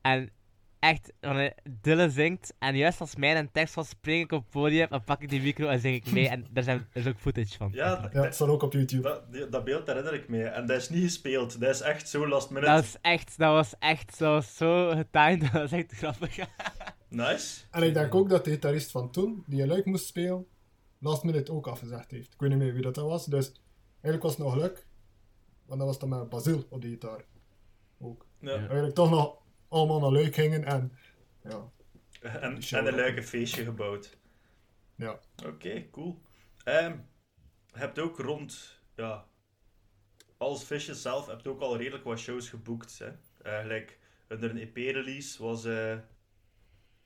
En echt, wanneer Dylan zingt en juist als mijn tekst was, spring ik op het podium en pak ik die micro en zing ik mee. En daar zijn, er is ook footage van. Ja, d- Ja, het staat ook op YouTube. dat, dat beeld herinner ik me. En dat is niet gespeeld. Dat is echt zo last minute. Dat was echt, dat was echt, dat was zo getimed, dat was echt grappig. Nice. En ik denk ook dat de gitarist van toen, die in Luik moest spelen, last minute ook afgezegd heeft. Ik weet niet meer wie dat was. Dus eigenlijk was het nog geluk. Want dat was dan met Basil op de gitaar. Ook. Ja. Eigenlijk toch nog allemaal naar Luik gingen en... Ja, En, en een leuke feestje gebouwd. ja. Oké, cool. Ehm, je hebt ook rond, ja, als Fishes zelf, heb je ook al redelijk wat shows geboekt. Hè? Eigenlijk, onder een EP-release was eh,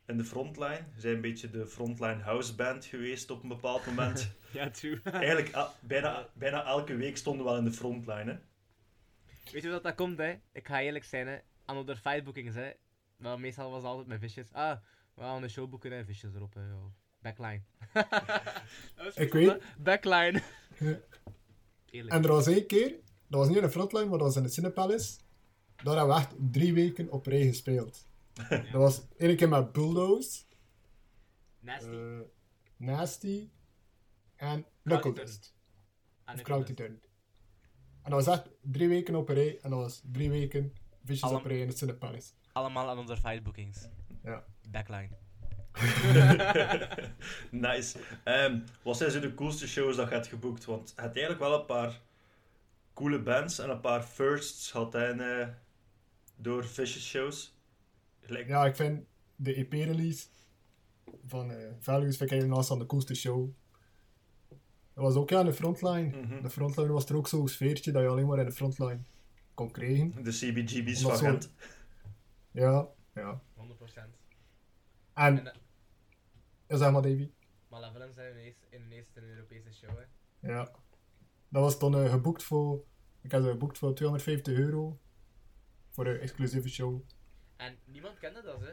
in de frontline. Ze zijn een beetje de frontline houseband geweest op een bepaald moment. Ja, true. Eigenlijk, ah, bijna, bijna elke week stonden we wel in de frontline. Hè? Weet je hoe dat, dat komt, hè? Ik ga eerlijk zijn, hè. Aan de fight bookings, hè. Maar meestal was het altijd met visjes. Ah, we gaan een show boeken en visjes erop, hè. Backline. Dat is Ik weet-? Backline. Eerlijk. En er was één keer, dat was niet in de frontline, maar dat was in de Cinepalace. Daar hebben we echt drie weken op rij gespeeld. Dat was één keer met Bulldoze, Nasty. eh, Nasty en Crowded Knuckle Turn. Dust. Ah, Of. En dat was echt drie weken op een rij. En dat was drie weken visjes Allem- op een rij in de Cinepalace. Allemaal aan onze fight bookings. Ja. Backline. nice. Ehm, wat zijn zo de coolste shows dat je hebt geboekt? Want je hebt eigenlijk wel een paar coole bands en een paar firsts gehad eh, door Fishes shows. Ja, ik vind de EP-release van eh, Values vind ik eigenlijk naast aan de coolste show. Dat was ook ja, in de frontline. Mhm. De frontline was er ook zo'n sfeertje dat je alleen maar in de frontline kon krijgen. De CBGB's Omdat van zo-. Ja, ja. 100%. En, En, eh, ja, zeg maar Davy. Malevolence zijn ineens, ineens een Europese show, hè. Ja. Dat was dan eh, geboekt voor, ik heb ze geboekt voor 250 euro. Voor een exclusieve show. En niemand kende dat, hè.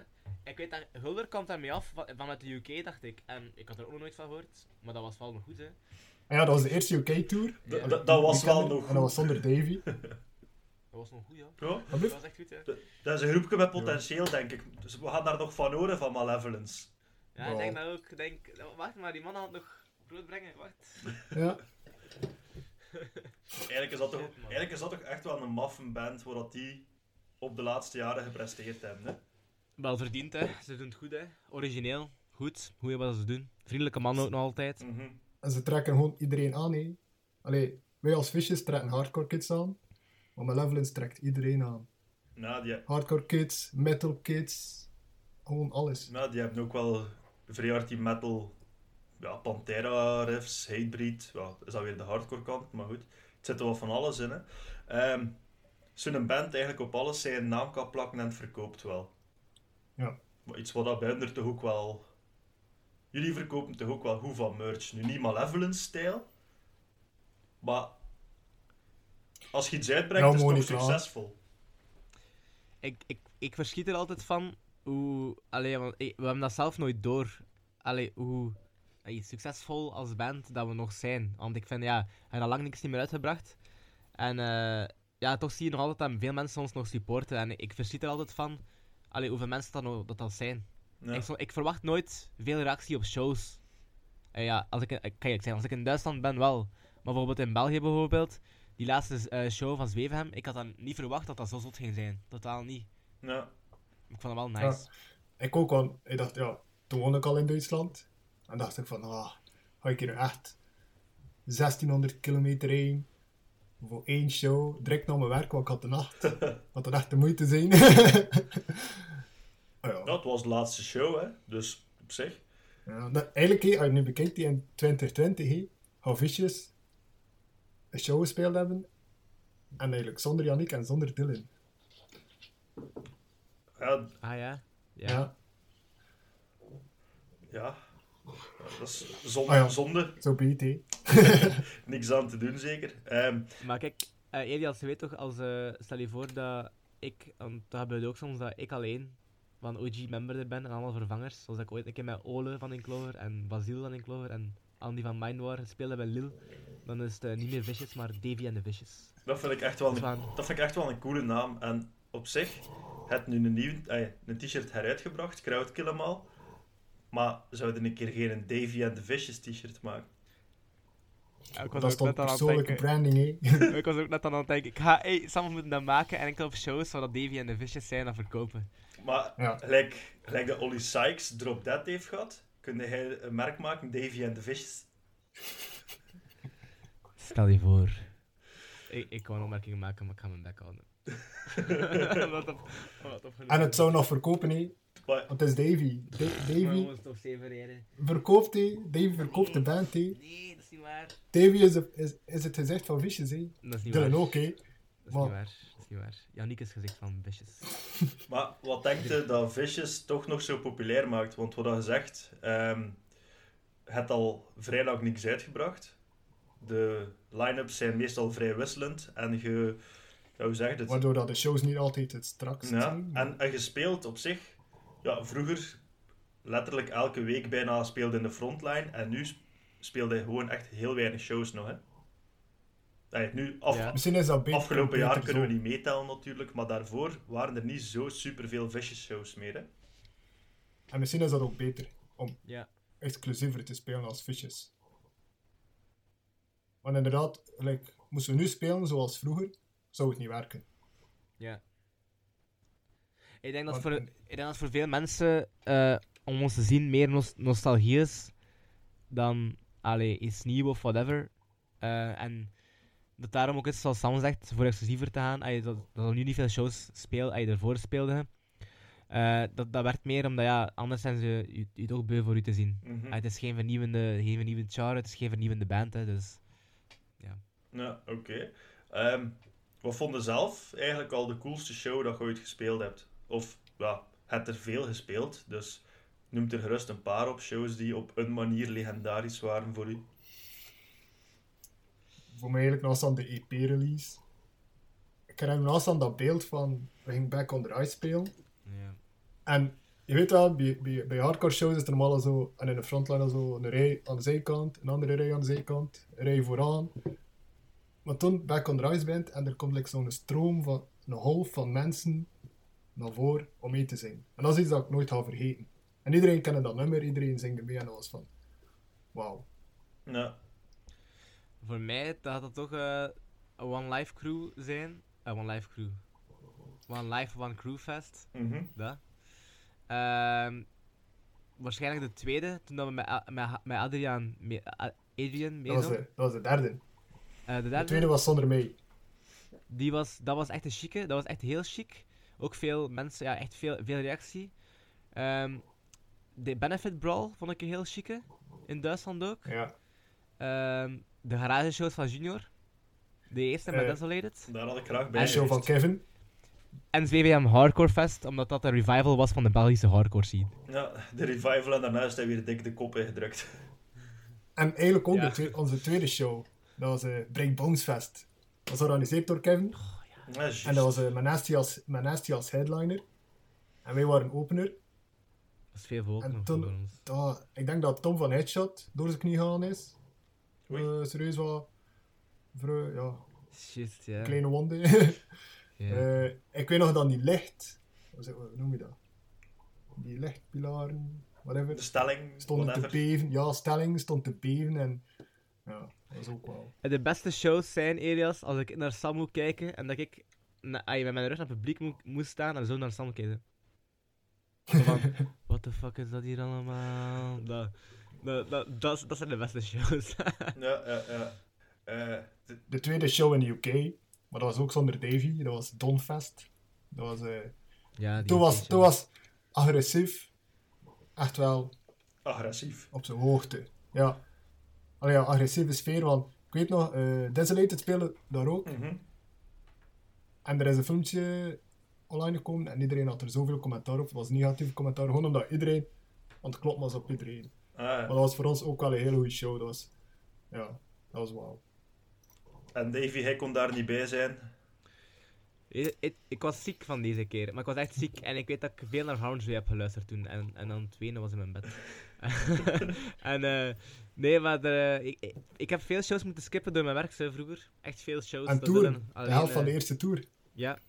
Ik weet dat Hulder komt daarmee af van- vanuit de UK, dacht ik. En ik had er ook nog nooit van gehoord, maar dat was wel nog goed, hè. En ja, dat was de eerste UK-tour. Dat was wel nog En dat was zonder Davy. Dat was nog goed, ja. Dat was echt goed, hè. dat is een groepje met potentieel, denk ik. Dus we gaan daar nog van horen van Malevolence. Ja, ik denk dat ook. Ik Denk, wacht maar, die man had nog brood brengen, wacht. Ja. Eigenlijk is dat toch, eigenlijk is dat toch echt wel een maffen band waar dat die op de laatste jaren gepresteerd hebben. Hè? Wel verdiend, hè. Ze doen het goed, hè. Origineel, goed, hoe je wat ze doen. Vriendelijke man ook nog altijd. Mhm. En ze trekken gewoon iedereen aan, hè. Allee, wij als visjes trekken hardcore kids aan. Maar Malevolence trekt iedereen aan. Nou, die, Hardcore kids, metal kids, gewoon alles. nou, die hebben ook wel vrij hard die metal, ja, Pantera riffs, Hatebreed. Ja, is dat weer de hardcore kant, maar goed. Het zit er wel van alles in. Hè. Ehm, Zo'n band eigenlijk op alles zijn naam kan plakken en het verkoopt wel. Ja. Maar iets wat dat bij hun er toch ook wel... Jullie verkopen toch ook wel goed van merch. Nu niet Malevolence-stijl, maar als je iets uitbrengt, Ja, is het toch succesvol. Ik, ik, ik verschiet er altijd van hoe... Allee, want we hebben dat zelf nooit door. Allee, hoe allee, succesvol als band dat we nog zijn. Want ik vind, ja, we hebben al lang niks niet meer uitgebracht. En eh, ja, toch zie je nog altijd dat veel mensen ons nog supporten. En ik verschiet er altijd van allee, hoeveel mensen dat, nog, dat, dat zijn. Ja. Ik, ik verwacht nooit veel reactie op shows. En ja, als ik, in- ik kan je zeggen, als ik in Duitsland ben wel. Maar bijvoorbeeld in België bijvoorbeeld, die laatste eh, show van Zwevenhem, ik had dan niet verwacht dat dat zo zot ging zijn. Totaal niet. Ja. Ik vond het wel nice. Ik ook, want ik dacht, ja, toen woonde ik al in Duitsland. En dacht ik van, ah, ga ik hier echt 1600 kilometer heen voor één show, direct naar mijn werk, want ik had de nacht. Wat dat echt de moeite zijn. Ah ja. Het was de laatste show, hè. Dus op zich. Ja, nou, eigenlijk, als je nu bekijkt, die in 2020, hè, how Vicious een show gespeeld hebben. En eigenlijk zonder Yannick en zonder Dylan. Ja, Ah ja? Ja. Ja, ja. Dat is zonde. Ah ja. zonde. zo beet, hè. Niks aan te doen, zeker. Ehm, Maar kijk, eh Elias, je weet toch, als, eh, stel je voor dat ik, want dat gebeurt ook soms, dat ik alleen van OG-member er ben en allemaal vervangers. Zoals ik ooit een keer met Ole van Inklover en Basil van Inklover en Andy van Mindwar gespeeld heb bij Lil. Dan is het eh, niet meer Vicious, maar Davy en de Vicious. dat, vind ik echt wel een, dat vind ik echt wel een coole naam. En op zich, het nu een, nieuw, eh, een t-shirt heruitgebracht, Crowdkill hem al. Maar zouden een keer geen Davy and the Vicious t-shirt maken? Ja, ik Dat is toch persoonlijke branding, hè. ik was ook net aan het denken, ik ga, hey, samen moeten dat maken en enkel op shows waar dat Davy en de Vicious zijn en verkopen. Maar Ja. gelijk, gelijk dat Ollie Sykes Drop Dead heeft gehad, kun hij een merk maken, Davy and the Vicious. Stel je voor. Ik, ik kan een opmerking maken, maar ik ga mijn bek houden. Wat op, wat op En het zou nog verkopen, hè. Maar, Want het is Davy. Da- Davy verkoopt, hè. Davy verkoopt de band, hè. Nee, dat is niet waar. Davy is, de- is, is het gezicht van Vicious, hè. Dat is niet Dylan waar. ook, hè. Dat is Maar- niet waar. Dat is niet waar. Yannick is gezicht van Vicious. maar wat denkt je dat Vicious toch nog zo populair maakt? Want wat je zegt, ehm het al vrij lang niks uitgebracht. De line-ups zijn meestal vrij wisselend. En je, hoe zeg je het? Waardoor dat de shows niet altijd het strakst Ja, zijn. en, en je speelt op zich, ja, vroeger letterlijk elke week bijna speelde in de frontline en nu sp- speelde hij gewoon echt heel weinig shows nog. Hè. Ja, nu, af, Ja. Misschien is dat beter. afgelopen beter jaar kunnen we niet meetellen natuurlijk, maar daarvoor waren er niet zo superveel vicious shows meer. Hè. En misschien is dat ook beter om Ja. exclusiever te spelen als Vicious. Want inderdaad, like, moesten we nu spelen zoals vroeger, zou het niet werken. Ja. Ik denk dat, Want- voor, ik denk dat voor veel mensen eh, om ons te zien meer nos- nostalgie is dan allee, iets nieuw of whatever. Eh, en dat daarom ook is, zoals Sam zegt, voor exclusiever te gaan. Allee, dat, dat er nu niet veel shows speel, allee, ervoor speelden. Eh, dat, dat werkt meer omdat ja, anders zijn ze je, je toch beu voor u te zien. Mhm. Het is geen vernieuwende, geen vernieuwende chart, het is geen vernieuwende band. Hè, dus Ja, oké. Ehm, wat vond je zelf eigenlijk al de coolste show dat je ooit gespeeld hebt? Of, ja, het er veel gespeeld, dus noem er gerust een paar op shows die op een manier legendarisch waren voor u. Voor mij eigenlijk naast aan de EP-release. Ik herinner me naast aan dat beeld van, we gingen Back on the Ice spelen. ja. En je weet wel, bij, bij, bij hardcore shows is er normaal zo, en in de frontline zo, een rij aan de zijkant, een andere rij aan de zijkant, een rij vooraan. Maar toen Back on the Ice bent en er komt like, zo'n stroom van, een golf van mensen naar voren om mee te zingen. En dat is iets dat ik nooit ga vergeten. En iedereen kende dat nummer, iedereen zingt er mee en dat was van, wauw. Ja, Voor mij gaat dat toch eh, een One Life Crew zijn. Eh, one Life Crew. One Life, One Crew Fest. Dat. Ehm, waarschijnlijk de tweede, toen dat we met, met, met Adriaan, mee, Adrian Dat was, de, dat was de derde. Eh, de De tweede was zonder mij. die was, dat was echt een chique, dat was echt heel chic. Ook veel mensen, ja, echt veel, veel reactie. Ehm, de Benefit Brawl vond ik een heel chique, in Duitsland ook. Ja. Ehm, de garage shows van Junior. De eerste met Eh, Daar Daar had ik graag bij De show van. Kevin. En ZWM Hardcore Fest, omdat dat een revival was van de Belgische hardcore scene. Ja, de revival en daarna is hij weer dik de kop ingedrukt. En eigenlijk ook Ja. de onze tweede show. Dat was uh, Break Bones Fest. Dat was georganiseerd door Kevin. Ja, juist. En dat was uh, Manasty als, Manasty als headliner. En wij waren opener. Dat is veel volk En nog toen- voor ons. Dat, ik denk dat Tom van Headshot door zijn knie gegaan is. Eh, serieus wat... Voor, ja, Shit, ja. kleine wonden. Eh, ik weet nog dat die licht... Hoe noem je dat? Die lichtpilaren, whatever. De stelling, Stonden te beven. Ja, stelling stond te beven. En ja, dat was ook wel... En De beste shows zijn, Elias, als ik naar Sam moet kijken en dat ik na, ay, met mijn rug naar het publiek moet, moet staan en zo naar Sam kijken. Van, what the fuck is dat hier allemaal? Dat. Dat, dat, dat, is- dat zijn de beste shows. Ja, ja, ja. Eh, De tweede show in de UK, maar dat was ook zonder Davy, dat was Donfest. Dat was, eh, ja, die toen, was, toen was agressief echt wel agressief. op zijn hoogte. Ja. Allee, ja, agressieve sfeer, want ik weet nog, eh Desolated spelen daar ook. Mhm. En er is een filmpje online gekomen en iedereen had er zoveel commentaar op. Het was negatief commentaar, gewoon omdat iedereen aan het kloppen was op iedereen. Ah, Maar dat was voor ons ook wel een hele goede show. Dat was, ja, dat was wauw. en Davy, hij kon daar niet bij zijn. Ik, ik, ik was ziek van deze keer, maar ik was echt ziek en ik weet dat ik veel naar Hornsby heb geluisterd toen. En, en dan het tweede was in mijn bed. en eh, nee, maar er, eh, ik, ik, heb veel shows moeten skippen door mijn werk zo vroeger. Echt veel shows. En Dylan de alleen, helft van de eh, eerste tour. Ja,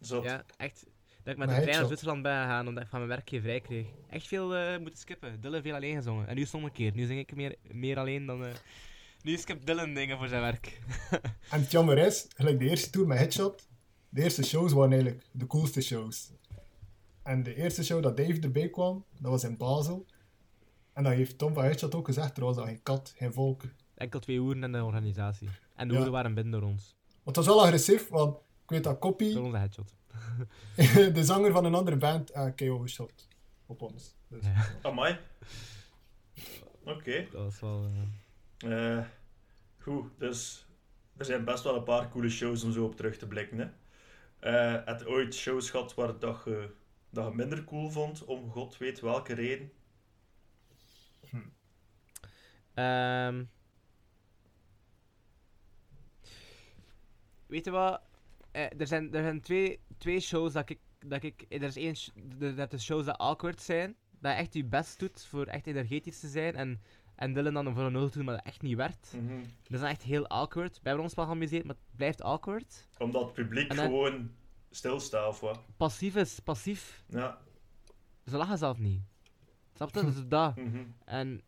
Zot. ja, echt. Dat ik met Maar een trein naar. Zwitserland ben gegaan omdat ik van mijn werk geen vrij kreeg. Echt veel eh, moeten skippen. Dylan veel alleen gezongen. En nu sommige keer. Nu zing ik meer, meer alleen dan... eh, nu skipt Dylan dingen voor zijn werk. En het jammer is, gelijk de eerste tour met Headshot, de eerste shows waren eigenlijk de coolste shows. En de eerste show dat Dave erbij kwam, dat was in Basel. En dan heeft Tom van Headshot ook gezegd, er was daar geen kat, geen volk. Enkel twee uren in de organisatie. En de Ja. uren waren binnen door ons. Want het was wel agressief, want ik weet dat Koppie, Door onze headshot. de zanger van een andere band, uh, KO shot op ons. Dus, Ja. Amai. Oké. Dat was wel... eh, Eh, goed, dus er zijn best wel een paar coole shows om zo op terug te blikken. Hè. Eh, heb je ooit shows gehad waar dat je, dat je minder cool vond, om god weet welke reden? Ehm. weet je wat? Eh, er, zijn, er zijn twee, twee shows dat ik, dat ik... Er is één... er- Dat de shows dat awkward zijn. Dat je echt je best doet voor echt energetisch te zijn. En, en Dylan dan voor een nul doen, maar dat echt niet werd. Mhm. Dat is echt heel awkward. We hebben ons wel geamuseerd, maar het blijft awkward. Omdat het publiek dan- gewoon stilstaat of wat? Passief is passief. Ja. Ze lachen zelf niet. Snap je? Dus dat. Mhm. En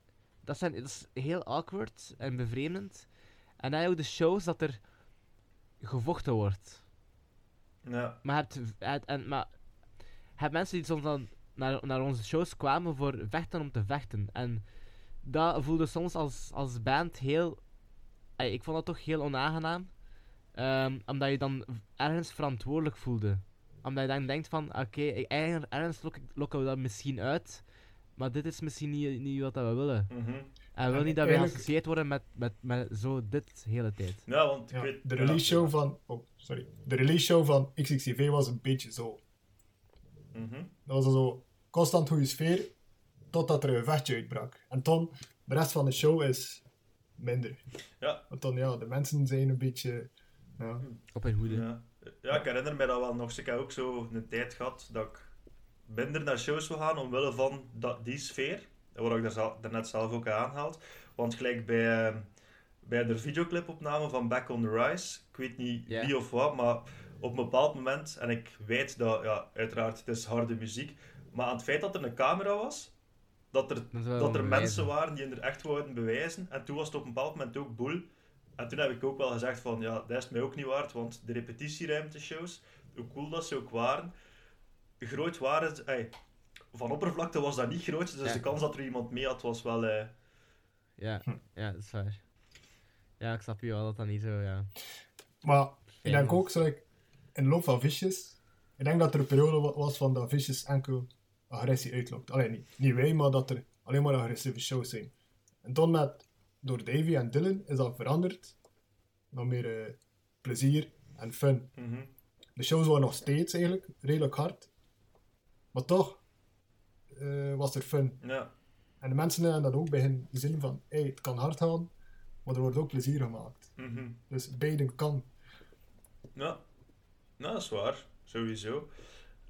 dat, zijn, dat is heel awkward en bevreemdend. En dan ook de shows dat er gevochten wordt. Ja. Maar je hebt, het- en, maar, hebt mensen die soms dan naar, naar onze shows kwamen voor vechten om te vechten. En dat voelde soms als, als band heel... ik vond dat toch heel onaangenaam. Ehm, omdat je dan ergens verantwoordelijk voelde. Omdat je dan denkt van, oké, ergens, lok lokken we dat misschien uit. Maar dit is misschien niet, niet wat dat we willen. Mhm. En we willen En niet dat we eigenlijk- geassocieerd worden met, met, met zo dit de hele tijd. Ja, want ja, de release show van... Oh, sorry. De release show van XXCV was een beetje zo. Mhm. Dat was zo constant goede sfeer, totdat er een vechtje uitbrak. En toen, de rest van de show is minder. Ja. Want dan, ja, de mensen zijn een beetje... Ja, Op hun hoede. Ja. ja, ik herinner me dat wel nog eens. Ik heb ook zo een tijd gehad dat ik minder naar shows wil gaan omwille van dat, die sfeer. Wat ik daar daarnet zelf ook aanhaald. Want gelijk bij, eh, bij de videoclipopname van Back on the Rise, ik weet niet wie of wat, maar op een bepaald moment, en ik weet dat, ja, uiteraard, het is harde muziek, maar aan het feit dat er een camera was, dat er Dat, er mensen waren die er echt wouden bewijzen. En toen was het op een bepaald moment ook boel. En toen heb ik ook wel gezegd van, ja, dat is mij ook niet waard, want de repetitieruimte-shows, hoe cool dat ze ook waren, groot waren ze... ey, van oppervlakte was dat niet groot, dus Ja. de kans dat er iemand mee had, was wel... eh, Ja, ja, dat is waar. Ja, ik snap je wel dat dat niet zo, ja. Maar ik denk is. ook, zo, in de loop van Vicious, ik denk dat er een periode wa- was van dat Vicious enkel agressie uitlokt. Alleen niet, niet wij, maar dat er alleen maar agressieve shows zijn. En toen met, door Davy en Dylan is dat veranderd. Nog meer eh, plezier en fun. mhm. De shows waren nog steeds eigenlijk redelijk hard. Maar toch eh, was er fun. Ja, En de mensen hebben dat ook bij hen gezien van, hey, het kan hard gaan, maar er wordt ook plezier gemaakt. mhm. Dus beiden kan. Ja, nou, dat is waar. Sowieso.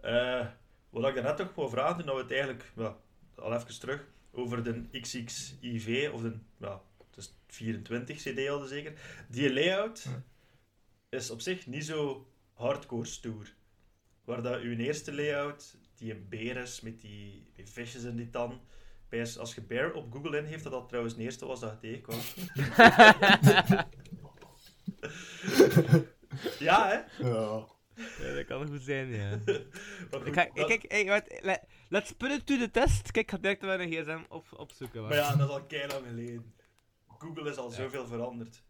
Eh, wat ik daarnet nog wou vragen, toen we het eigenlijk, al even terug, over de XXIV, of de, ja, het is 24 CD al zeker. Die layout Ja. is op zich niet zo hardcore stoer. Waar dat uw eerste layout, die een beer is met die met visjes in die tan. Bij- Als je bear op Google ingeeft, dat dat trouwens de eerste was dat je tegenkwam. ja, hè? Ja. Ja, dat kan goed zijn, ja. Maar goed, Ik ga, dat- kijk, hey, let's put it to the test. Kijk, ik ga direct wel een gsm op, opzoeken. Maar wacht. ja, dat is al keilang geleden. Google is al Ja. zoveel veranderd.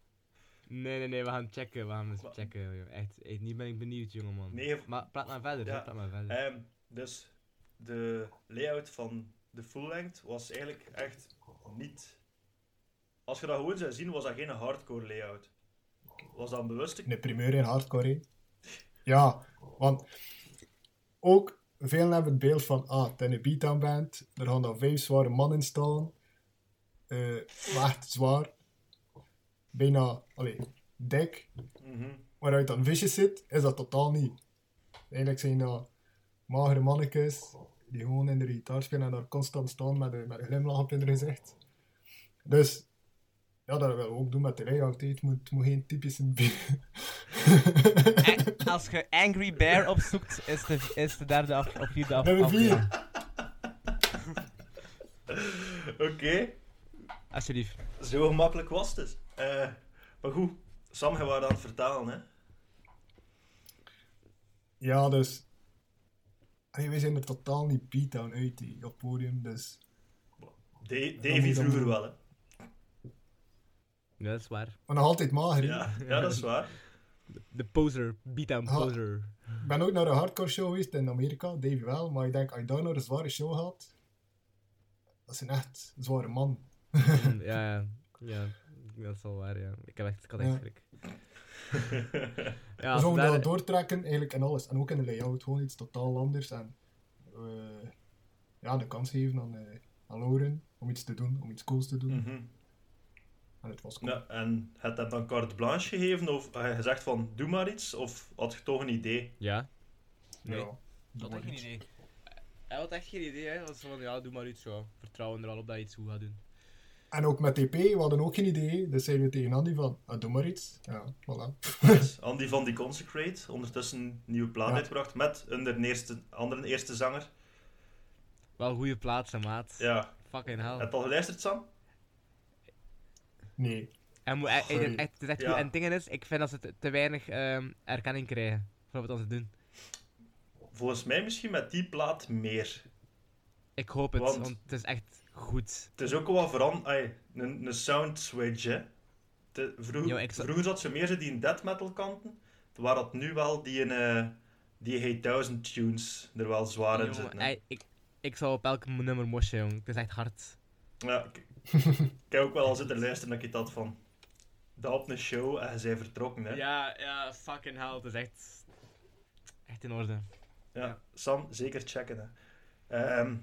Nee, nee, nee, we gaan checken, we gaan eens checken. joh. Echt, echt, nu ben ik benieuwd, jongeman. Nee, Maar praat maar verder, Ja. hè, praat maar verder. Ehm, dus de layout van de full length was eigenlijk echt niet. Als je dat gewoon zou zien, was dat geen hardcore layout. Was dat een bewuste? De primeur in hardcore. Ja, want ook veel hebben het beeld van, ah, is een beatdown band, er gaan dan vijf zware mannen staan. Maar echt zwaar. Bijna, allee, dik. Mhm. Waaruit dan visjes zit, is dat totaal niet. Eigenlijk zijn dat magere mannetjes die gewoon in de gitaar spelen en daar constant staan met een, met een glimlach op hun gezicht. Dus, ja, dat willen we ook doen met de layout. Het moet, het moet geen typische... En als je Angry Bear opzoekt, is de, is de derde af, of vierde af, Nummer vier. aflevering. Oké, Alsjeblieft. zo gemakkelijk was het dus. Eh, maar goed, Sam, je waren aan het vertalen, hè? Ja, dus... Allee, wij zijn er totaal niet beatdown uit die, op het podium, dus... Davy vroeger wel, hè? Ja, dat is waar. Maar nog altijd mager. Ja, ja dat is waar. De poser, beatdown Ah. poser. Ik ben ook naar een hardcore show geweest in Amerika, Davy wel, maar ik denk, als je daar naar een zware show gaat, dat is een echt zware man. Mm, ja, ja, ja, dat is wel waar, ja. Ik heb echt, ik had echt Ja. schrik. Ja, we als zouden daar- dat doortrekken, eigenlijk in alles. En ook in de layout, gewoon iets totaal anders. En eh, ja, de kans geven aan, eh aan Lauren om iets te doen, om iets cools te doen. Mhm. En het was cool. Ja, en had hem dan carte blanche gegeven? Of had je gezegd van, doe maar iets? Of had je toch een idee? Ja? Nee. Ja, Ik dat had echt geen idee. Hij had echt geen idee, hè. Hij was van, ja, doe maar iets, zo. Vertrouwen er al op dat je iets goed gaat doen. En ook met TP, we hadden ook geen idee. Dus zeiden we tegen Andy van, ah, doe maar iets. Ja, voilà. Andy van die Consecrate, ondertussen een nieuwe plaat Ja. uitgebracht met een eerste, andere eerste zanger. Wel goede plaatsen, maat. Ja, Fucking hell. heb je al geluisterd, Sam? Nee. En, moet, en, en, echt- het is echt Ja. goed. En het ding is, ik vind dat ze te, te weinig ehm, erkenning krijgen voor wat ze doen. Volgens mij misschien met die plaat meer. Ik hoop het, Want- want, het is echt goed. Het is ook wel veranderd, een, een sound switch, hè. Te- vroeg- Vroeger zat ze meer zo die in death metal kanten, waar dat nu wel die in eh, die Hey Thousand tunes er wel zwaar in zitten. ey, ik, ik zou op elk nummer mosje, jong. Het is echt hard. Ja, ik, ik heb ook wel al zitten luisteren dat ik dat van. Dat op een show en zij vertrokken, hè. Ja, Ja, ja, fucking hell. Het is echt... Echt in orde. ja. Sam, zeker checken, hè. Ehm,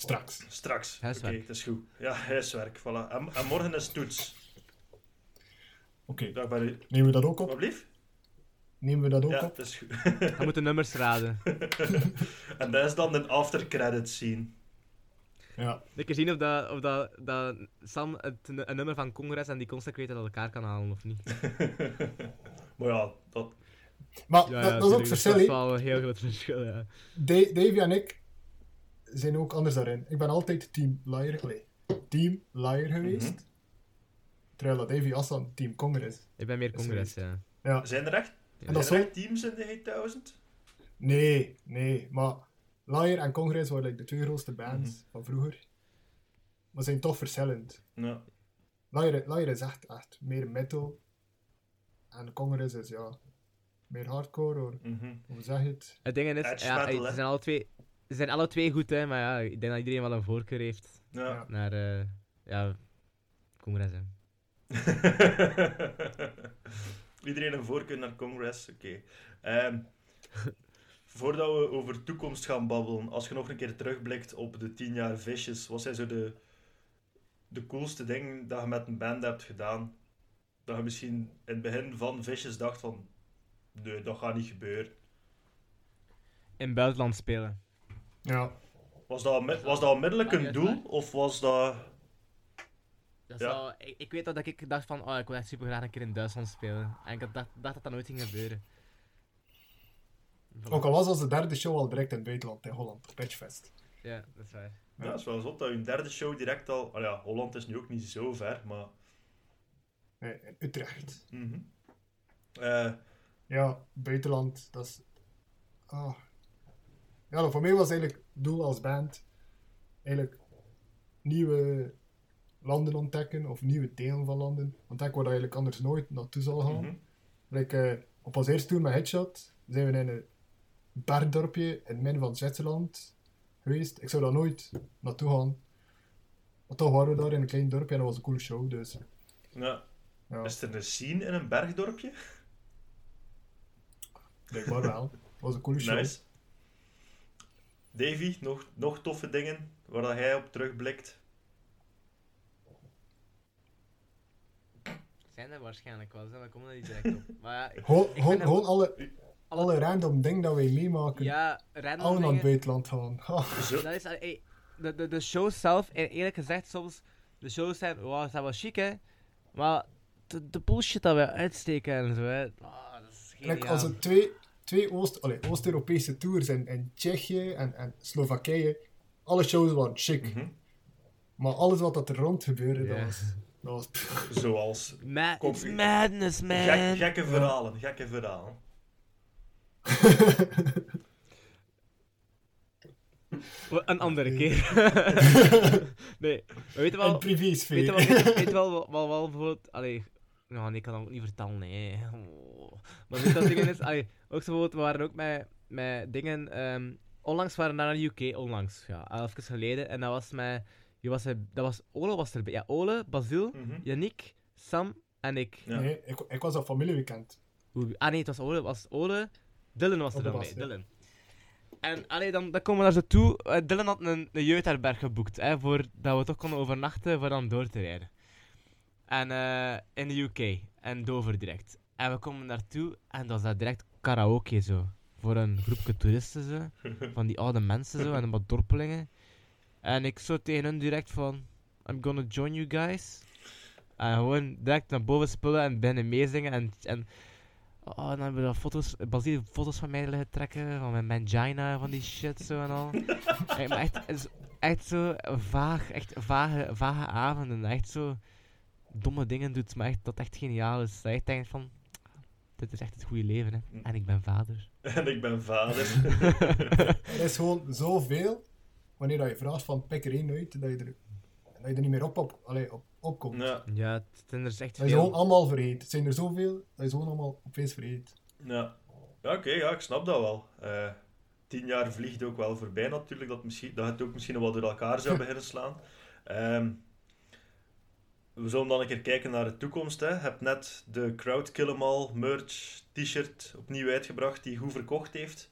Straks. straks. Oké, Huiswerk. dat is goed. Ja, huiswerk, voilà. En, en morgen is toets. Oké, u. nemen we dat ook op? Wat blieft? Nemen we dat ook Ja, op? dat is goed. Je moet de nummers raden. en dat is dan een after credit scene. Ja. Ik kan zien of, dat, of dat, dat Sam het, een nummer van Congress en die Consecrated uit elkaar kan halen of niet. maar ja, dat... Maar dat, dat is ook verschil, Dat is wel een heel groot verschil, ja. En ik zijn ook anders daarin. Ik ben altijd team liar, team liar geweest. Mhm. Terwijl dat Davy Assan team Conger is. Ik ben meer Congress, ja. Ja. Zijn er echt, En dat zijn er echt teams in de Hey Thousand? Nee, nee. Maar Liar en Congress waren like, de twee grootste bands Mhm. van vroeger. Maar zijn toch verschillend. Ja. Liar, Liar is echt, echt meer metal. En Congress is ja, meer hardcore, of mhm. hoe zeg je het? Het ding is, ja, hè. zijn alle twee... Ze zijn alle twee goed, hè, maar ja, ik denk dat iedereen wel een voorkeur heeft Ja. Naar, eh ja, Congress, hè. Iedereen een voorkeur naar Congress, oké. Ehm, voordat we over toekomst gaan babbelen, als je nog een keer terugblikt op de 10 jaar Vicious, wat zijn zo de, de coolste dingen dat je met een band hebt gedaan? Dat je misschien in het begin van Vicious dacht van, nee, dat gaat niet gebeuren. In het buitenland spelen. Ja. Was dat, was dat onmiddellijk een doel, of was dat... Ja. wel- ik, ik weet dat ik dacht van, oh, ik wil echt super graag een keer in Duitsland spelen. En ik had dacht, dacht dat dat nooit ging gebeuren. Voilà. Ook al was als de derde show al direct in het buitenland, in Holland, op Pitchfest. Ja, dat is waar. Ja, dat is wel zot dat je derde show direct al... ah ja, Holland is nu ook niet zo ver, maar... Nee, in Utrecht. Eh, Ja, buitenland, dat is ah. Ja, voor mij was eigenlijk het doel als band eigenlijk nieuwe landen ontdekken of nieuwe delen van landen. Ontdekken waar je eigenlijk anders nooit naartoe zal gaan. Like, eh, op ons eerste tour met Headshot zijn we in een bergdorpje in het midden van Zwitserland geweest. Ik zou daar nooit naartoe gaan. Maar toch waren we daar in een klein dorpje en dat was een coole show. Dus Ja. ja, Is er een scene in een bergdorpje? blijkbaar wel. Het was een coole show. Nice. Davy, nog, nog toffe dingen waar dat hij op terugblikt? Zijn er waarschijnlijk wel, we komen er niet direct op. Maar ja, ik, Gewoon, ik gewoon, alle, alle random dingen dat wij meemaken. Ja, random alle naar het dingen. buitenland gaan. Zo. Dat is, ey, de, de, de shows zelf, e- eerlijk gezegd, soms, de shows zijn, wow, zijn wel chic, hè. Maar de, de bullshit dat we uitsteken en zo, hè. ah, dat is Like, geniaal. als er twee, twee Oost, allee, Oost-Europese tours in, in Tsjechië en, en Slowakije, alle shows waren chic. Mhm. Maar alles wat dat er rond gebeurde, Ja. dat was... Dat was Zoals Ma madness, man. gek, gekke verhalen, gekke verhalen. Een andere keer. nee, we weten een wel... privésfeer. Weet je wel, weet, weet wel, wel, wel, wel bijvoorbeeld, allee, nou, nee, ik kan dat ook niet vertellen, nee. Oh. Maar weet je wat dingen is, allee, ook zo bijvoorbeeld, we waren ook met, met dingen, ehm, onlangs waren we naar de UK, onlangs, ja, even geleden, en dat was met, wie was er, dat was, Ole was erbij, ja, Ole, Basil, Mhm. Yannick, Sam en ik. Ja. Nee, ik, ik was op familieweekend. Ah nee, het was Ole, was Ole, Dylan was er dan was bij. Dylan. En allee, dan, dan komen we naar zo toe, eh, Dylan had een, een jeugdherberg geboekt, hè, voor, dat we toch konden overnachten voor dan door te rijden. En eh, in de UK. En Dover direct. En we komen naartoe en dat is dat direct karaoke zo. Voor een groepje toeristen zo. Van die oude mensen zo en wat dorpelingen. En ik zo tegen hun direct van... I'm gonna join you guys. En gewoon direct naar boven spullen en binnen meezingen. En, en oh, dan hebben we foto's, Basil foto's van mij liggen trekken. Van mijn mangina, van die shit zo en al. Echt, maar echt, het is echt zo vaag, echt vage, vage avonden. Echt zo domme dingen doet, maar echt, dat echt geniaal is. Dat je echt denkt van, dit is echt het goede leven, hè. En ik ben vader. En ik ben vader. Er is gewoon zoveel, wanneer dat je vraagt van pik er één uit, dat je er, dat je er niet meer op, op, allee, op, opkomt. ja, Ja, het zijn er is echt Dat je gewoon veel. allemaal vergeet. Het zijn er zoveel, dat ze gewoon allemaal opeens vergeet. ja. Ja, oké, ja, ik snap dat wel. Eh, tien jaar vliegt ook wel voorbij natuurlijk, dat, misschien, dat het ook misschien wel door elkaar zou beginnen slaan. Ehm, we zullen dan een keer kijken naar de toekomst. Hè. Je hebt net de Crowd Kill 'em All merch t-shirt opnieuw uitgebracht, die goed verkocht heeft.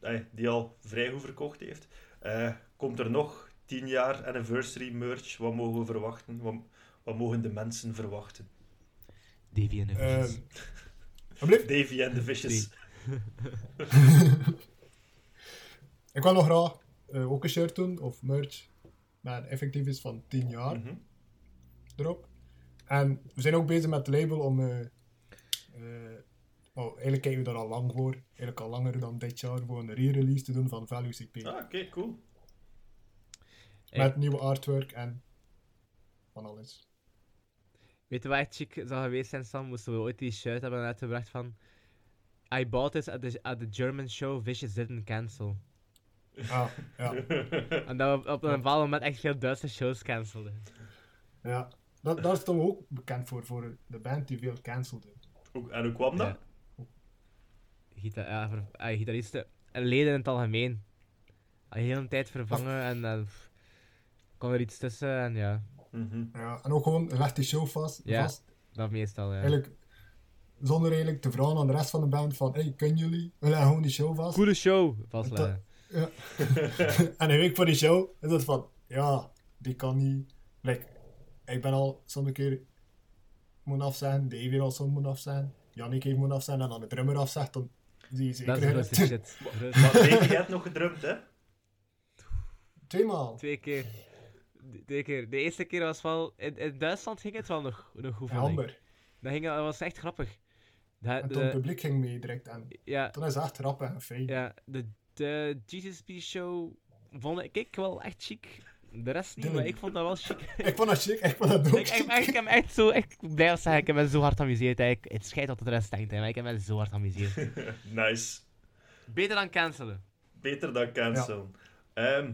Eh, die al vrij goed verkocht heeft. Eh, komt er nog 10 jaar anniversary merch? Wat mogen we verwachten? Wat, wat mogen de mensen verwachten? Davy en de Vicious. alsjeblieft. Davy en de Vicious. Ik wil nog graag eh, ook een shirt doen, of merch, dat effectief is van 10 jaar Mhm. Erop. En we zijn ook bezig met het label om... eh, eh, oh, eigenlijk kijken we daar al lang voor. Eigenlijk al langer dan dit jaar, voor een re-release te doen van Value CP. Ah, oké, cool. Hey, Met nieuwe artwork en van alles. Weet je wat echt chic zou geweest zijn, Sam? Moesten we ooit die shirt hebben uitgebracht van... I bought this at the, at the German show, Vicious didn't cancel. Ah, ja. En dat we op een bepaald moment echt veel Duitse shows cancelden. ja. Dat, daar staan we ook bekend voor, voor de band die veel cancelde. En hoe kwam dat? Ja. Gita ja, ver- ah, gitaristen en leden in het algemeen. Al heel een tijd vervangen en dan pff, kwam er iets tussen en ja, Mhm. Ja, en ook gewoon leg die show vast. Ja. vast. dat meestal. Ja. Eigenlijk, zonder eigenlijk te vragen aan de rest van de band van, hey, kunnen jullie? We leggen gewoon die show vast. Coole show vastleggen. Ja. en een week voor die show is het van, ja, die kan niet. Like, ik ben al soms een keer moeten afzeggen, Dave heeft al soms moeten afzeggen, Jannik heeft moeten afzeggen, en dan de drummer afzegt, dan zie je Dat zeker is het. grootste shit. Maar Davy, jij hebt nog gedrumd, hè? Tweemaal. Twee keer. De- Twee keer. De eerste keer was wel... In, in Duitsland ging het wel nog, nog goed van. Amber. Dat, ging, dat was echt grappig. De, En toen het de, publiek ging mee direct en ja, toen is het echt grappig en fijn. ja, de, de Jesus show vond ik, ik wel echt chic. De rest niet, maar ik vond dat wel chic. Ik vond dat chic, ik vond dat ook ik, ik, chic. ik, ik heb echt zo, echt blij als zeggen, ik heb me zo hard. Ik- Het schijnt dat het de rest denkt, hè, maar ik heb me zo hard geamuseerd. nice. Beter dan cancelen. Beter dan cancelen. Ehm,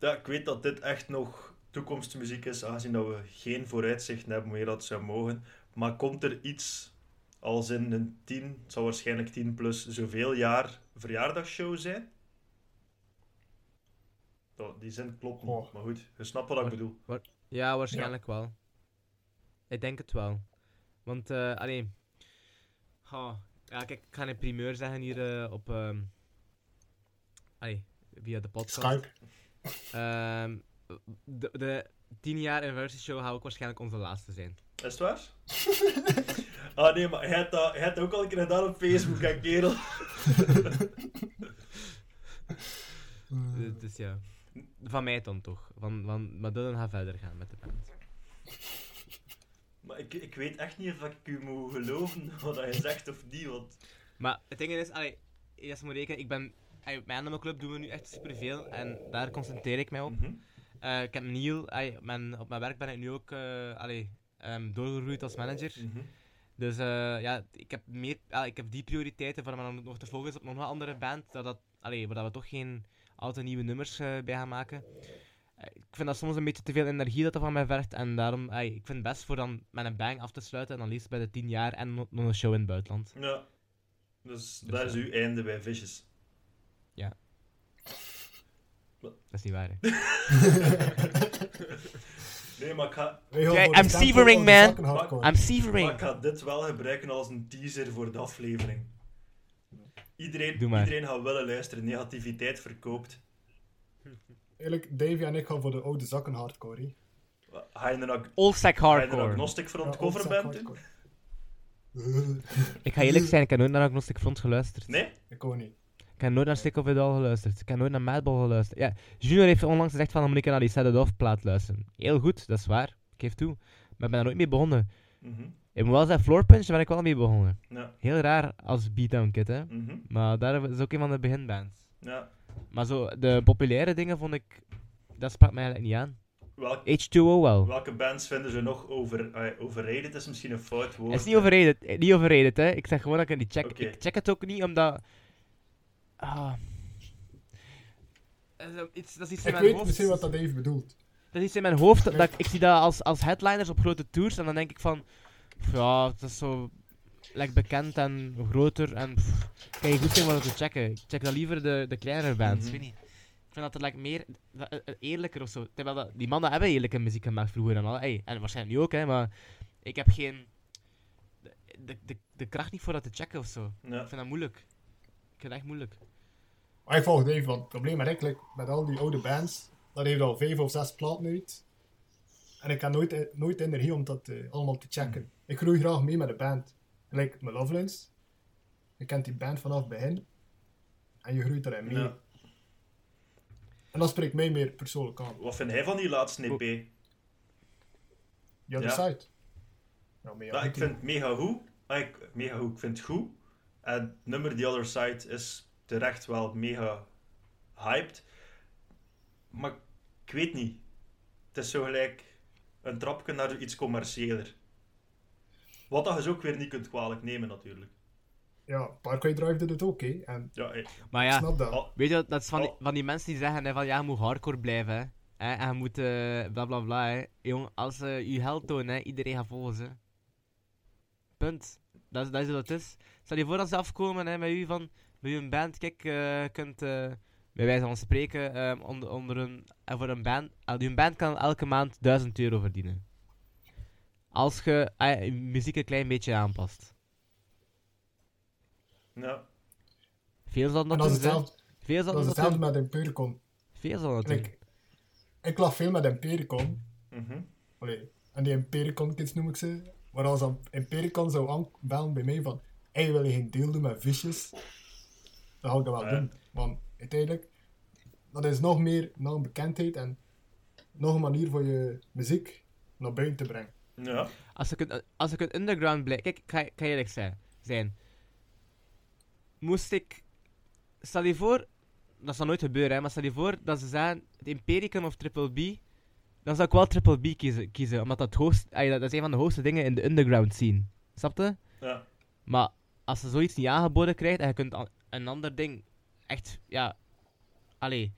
ja, ik weet dat dit echt nog toekomstmuziek is, aangezien dat we geen vooruitzicht hebben wanneer dat zou mogen. Maar komt er iets als in een 10, het zal waarschijnlijk 10 plus zoveel jaar verjaardagsshow zijn? Oh, die zin klopt niet, maar goed, je snapt wat ik bedoel. Ja, waarschijnlijk wel. Ik denk het wel. Want, eh allee. Goh, ja, kijk, ik ga een primeur zeggen hier eh, op. ehm allee, via de podcast. Skype. Ehm, de, de 10 jaar anniversary show gaat ook waarschijnlijk onze laatste zijn. Is het waar? ah nee, maar hij hebt hebt ook al een keer gedaan op Facebook, hè, kerel. Dus, dus ja. Van mij dan toch. Van, van, maar Dylan gaat verder gaan met de band. Maar ik, ik weet echt niet of ik u moet geloven wat hij zegt of niet, want... Maar het ding is, allee, je moet rekenen, ik ben. allee, Op mijn Club doen we nu echt superveel en daar concentreer ik mij op. Mhm. Eh, ik heb Neil, allee, mijn, op mijn werk ben ik nu ook uh, allee, ehm, doorgegroeid als manager. Mhm. Dus eh, ja, ik heb, meer, ik heb die prioriteiten voor me nog te focussen op nog een andere band, dat dat, allee, waar dat we toch geen altijd nieuwe nummers eh, bij gaan maken. Eh, ik vind dat soms een beetje te veel energie dat er van mij vergt en daarom, allee, ik vind het best voor dan met een bang af te sluiten en dan liefst bij de 10 jaar en nog een show in het buitenland. Ja. Dus, Dus dat is ja. uw einde bij Vicious. Dat is niet waar. hè. Nee, maar ik ga, Kijk, I'm severing, man. I'm maar severing! ik ga dit wel gebruiken als een teaser voor de aflevering. Iedereen, Doe maar. iedereen gaat willen luisteren. Negativiteit verkoopt. Eerlijk, Davy en ik gaan voor de oude zakken hardcore. hè. Ga je een, ag- Old Sack ga je een Hardcore. agnostic front Ja, cover band hardcore. Ik ga eerlijk zijn, ik heb nooit naar Agnostic Front geluisterd. Nee? Ik ook niet. Ik heb nooit naar Stick of It All geluisterd. Ik heb nooit naar Madball geluisterd. Ja, Junior heeft onlangs gezegd van, dan moet ik naar die Set It Off plaat luisteren. Heel goed, dat is waar. Ik geef toe. Maar ik ben daar nooit mee begonnen. Mhm. Moet wel zeggen, Floor Punch, daar ben ik wel mee begonnen. Ja. Heel raar als beatdown kit, hè. Mhm. Maar daar is ook een van de beginbands. ja. Maar zo, de populaire dingen vond ik... Dat sprak mij eigenlijk niet aan. Welk, H2O wel. welke bands vinden ze nog over, uh, overrated? is misschien een fout woord. Het is niet overrated, eh, niet overrated, hè. Ik zeg gewoon dat ik het niet check. Ik check het ook niet, omdat... Ah... Dat is, iets, dat is iets in Ik mijn weet hoofd. misschien wat dat Dave bedoelt. Dat is iets in mijn hoofd. Dat, dat ik, ik zie dat als, als headliners op grote tours en dan denk ik van... Ja, het is zo... Like bekend en groter en... pff, kan je goed zijn wat te checken. Ik check dan liever de, de kleinere bands. Mhm. Weet niet. Ik vind dat het like, meer... dat- eh, eh, eerlijker of zo. Terwijl dat, die mannen hebben eerlijke muziek gemaakt vroeger en al. Hey, en waarschijnlijk nu ook, hè. Maar ik heb geen... De, de, de, kracht niet voor dat te checken of zo. Ja. Ik vind dat moeilijk. Ik vind dat echt moeilijk. Maar ik volg Dave, want het probleem like, met al die oude bands, dat heeft al vijf of zes platen uit. En ik heb nooit, nooit energie om dat eh, allemaal te checken. Ik groei graag mee met de band. Like mijn Lovelines. Je kent die band vanaf het begin. En je groeit erin mee. Ja. En dat spreekt mij meer persoonlijk aan. Wat vind hij van die laatste EP? The other Ja. side. Ja, Ja, ik vind het mega goed. Ah, ik, mega goed. Ik vind het goed. En het nummer The Other Side is terecht wel mega hyped. Maar ik weet niet. Het is zo gelijk een trapje naar iets commerciëler. Wat dat je dus ook weer niet kunt kwalijk nemen, natuurlijk. Ja, Parkway Drive doet het ook, hè. En Ja, hey. Maar ik ja, snap dat. weet je, wat, dat is van die, Oh. van die mensen die zeggen hè, van ja, je moet hardcore blijven. Hè. Hè, en je moet eh bla bla bla. Hè. Jong, als ze je held tonen, hè, iedereen gaat volgen ze. Punt. Dat is, dat is hoe dat is. Stel je voor dat ze afkomen hè, met u van, met je een band, kijk, eh, kunt eh, bij wijze van spreken ehm, onder, onder een, en voor een band, uh, je band kan elke maand 1000 euro verdienen. Als je eh, je muziek een klein beetje aanpast. ja. Veel zal dat dat is doen, hetzelfde, Veel zal dat hetzelfde doen. met Empiricon. Veel zal dat. Like, ik lag veel met Empiricon. Mhm. Allee, en die Empiricon kids noem ik ze. Maar als dan Empiricon zou aanbellen bij mij van... Hey, wil je geen deel doen met Vicious? Dan ga ik dat wel Ja. doen. Want uiteindelijk... Dat is nog meer naam bekendheid en nog een manier voor je muziek naar buiten te brengen. Ja. Als ik een, als ik een underground blijf... Kijk, ik ga, ik ga eerlijk zijn. zijn. Moest ik... Stel je voor... Dat zal nooit gebeuren, hè. Maar stel je voor dat ze zeggen... Het Impericum of Triple B... Dan zou ik wel Triple B kiezen. kiezen omdat dat, hoogst, ay, dat is een van de hoogste dingen in de underground scene. Snap je? Ja. Maar als ze zoiets niet aangeboden krijgt en je kunt, een ander ding echt, ja, allee,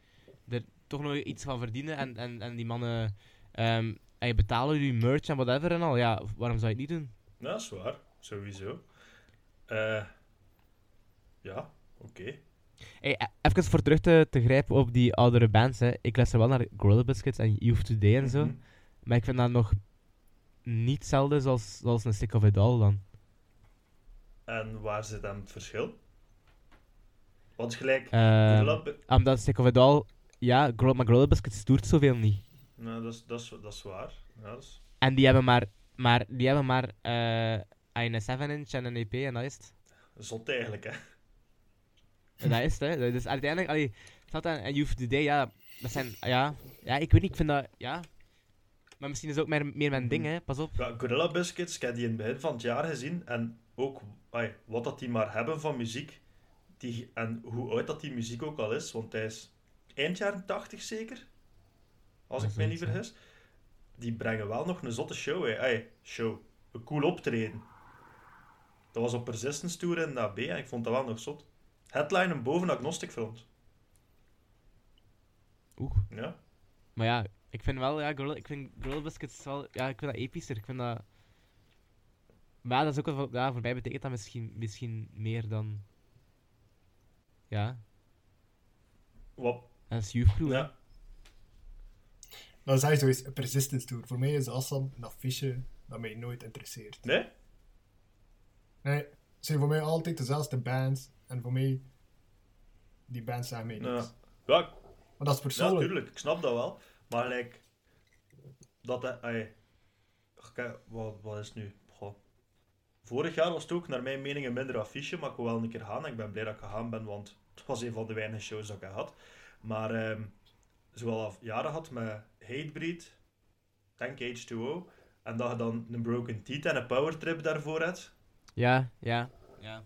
er toch nog iets van verdienen en, en, en die mannen ehm en je betalen je merch en whatever en al, ja, waarom zou je het niet doen? Ja, dat is waar. Sowieso. Eh ja, oké. Hey, e- even voor terug te, te grijpen op die oudere bands, hè. ik luister wel naar Gorilla Biscuits en Youth Today en zo, Mhm. maar ik vind dat nog niet hetzelfde zoals, zoals een Stick of It All dan. En waar zit dan het verschil? Want gelijk, Bi- omdat Stick of It All, ja, Gorilla, maar Gorilla Biscuits toert zoveel niet. nou, dat, is, dat, is, dat is waar. Ja, dat is... En die hebben maar, maar, die hebben maar eh, een 7-inch en een EP en dat is het. Zot eigenlijk, hè. En dat is het, hè. Dus uiteindelijk, allee, dat en, en Youth Today, ja, dat zijn, ja, ja, ik weet niet, ik vind dat, ja. Maar misschien is het ook meer, meer mijn ding, hè, pas op. Ja, Gorilla Biscuits, ik heb die in het begin van het jaar gezien. En ook ai, wat dat die maar hebben van muziek. Die, en hoe oud dat die muziek ook al is. Want hij is eind jaren 80 zeker. Als ik me niet vergis. Die brengen wel nog een zotte show. Hè. Ai, show. Een cool optreden. Dat was op Persistence Tour in AB en ik vond dat wel nog zot. Headline boven Agnostic Front. Oeh. Ja. Maar ja, ik vind wel, ja, Gorilla, ik vind Gorilla Biscuits wel, ja, ik vind dat epischer, ik vind dat... Maar ja, dat is ook wel, voor- ja, voor mij betekent dat misschien, misschien meer dan... Ja, Wat? dat is Youth. Ja. Dat is eigenlijk zoiets, een persistence tour. Voor mij is Assam een affiche dat mij nooit interesseert. Nee? Nee, het zijn voor mij altijd dezelfde bands. En voor mij, die bands zijn mij Ja. niks. Ja, Maar dat is Ja, persoonlijk. tuurlijk, ik snap dat wel. Maar like, dat hij. ai, Kijk, wat, wat is het nu? Goh. Vorig jaar was het ook naar mijn mening een minder affiche, maar ik wil wel een keer gaan. Ik ben blij dat ik gegaan ben, want het was een van de weinige shows dat ik had. Maar ehm zoal al jaren had met Hatebreed, Tank H2O, en dat je dan een Broken Teeth en een Power Trip daarvoor hebt. Ja, ja, ja.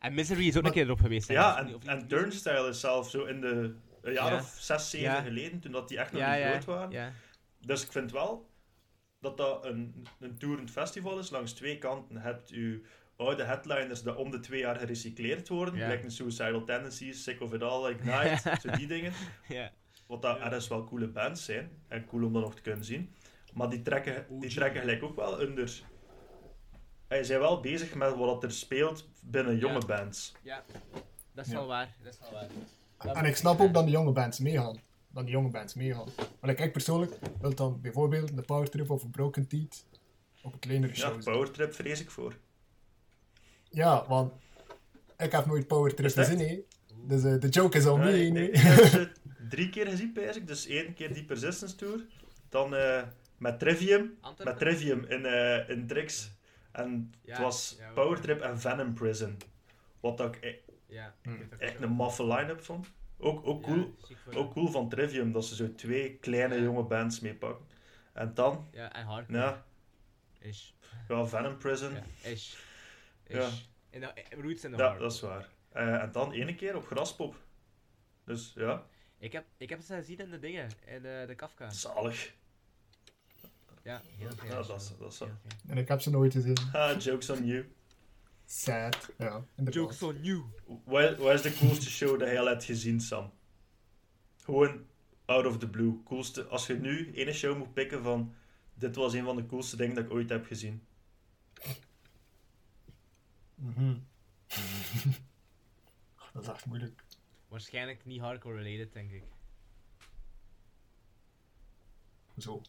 En Misery is ook Maar- een keer erop geweest. Ja, en, en? Turnstile is zelf zo in de een jaar Ja. of zes, zeven Ja. geleden, toen dat die echt nog Ja, niet ja, groot waren. ja. Dus ik vind wel dat dat een, een toerend festival is. Langs twee kanten hebt u oude headliners die om de twee jaar gerecycleerd worden. Ja. Like een Suicidal Tendencies, Sick of It All, Ignite, zo die dingen. ja. Wat dat ergens wel coole bands zijn. En cool om dat nog te kunnen zien. Maar die trekken, die trekken gelijk ook wel onder... Hij zijn wel bezig met wat er speelt binnen jonge Ja. bands. Ja, dat is Ja. wel waar. Dat is wel waar. En ik snap ook dat de jonge bands meegaan. Dat die jonge bands meegaan. Maar like, ik persoonlijk wil dan bijvoorbeeld de Power Trip of een Broken Teeth op een kleinere Ja, show zien. Powertrip vrees ik voor. Ja, want ik heb nooit Power Trip gezien, hè. Dus eh, de joke is al mee, ik, nee. ik heb ze drie keer gezien, ik. Dus één keer die Persistence Tour. Dan eh, met Trivium. Met Trivium in, eh in Trix. En Ja, het was ja, wel. Powertrip en Venom Prison. Wat dat ik e- Ja, Hm. ook echt een maffe line-up vond. Ook, ook, cool, ook cool van Trivium, dat ze zo twee kleine Ja. jonge bands meepakken. En dan, Ja, en hardcore. ja, Is. ja Venom Prison. Ja, is. Is. Ja. En de, roots in de Ja, dat is waar. Eh, en dan ene keer op Graspop. Dus ja, Ik heb, ik heb ze gezien in de dingen, in de, de Kafka. zalig. Ja, heel veel. Ja, dat is, dat is zo. En ik heb ze nooit gezien. Ah, jokes on you. Sad. Ja. Jokes on you. Wat wat is de coolste show dat je al hebt gezien, Sam? Gewoon out of the blue. Coolste, als je nu ene show moet pikken van... Dit was een van de coolste dingen dat ik ooit heb gezien. Mhm. dat is echt moeilijk. Waarschijnlijk niet hardcore related, denk ik. Zo.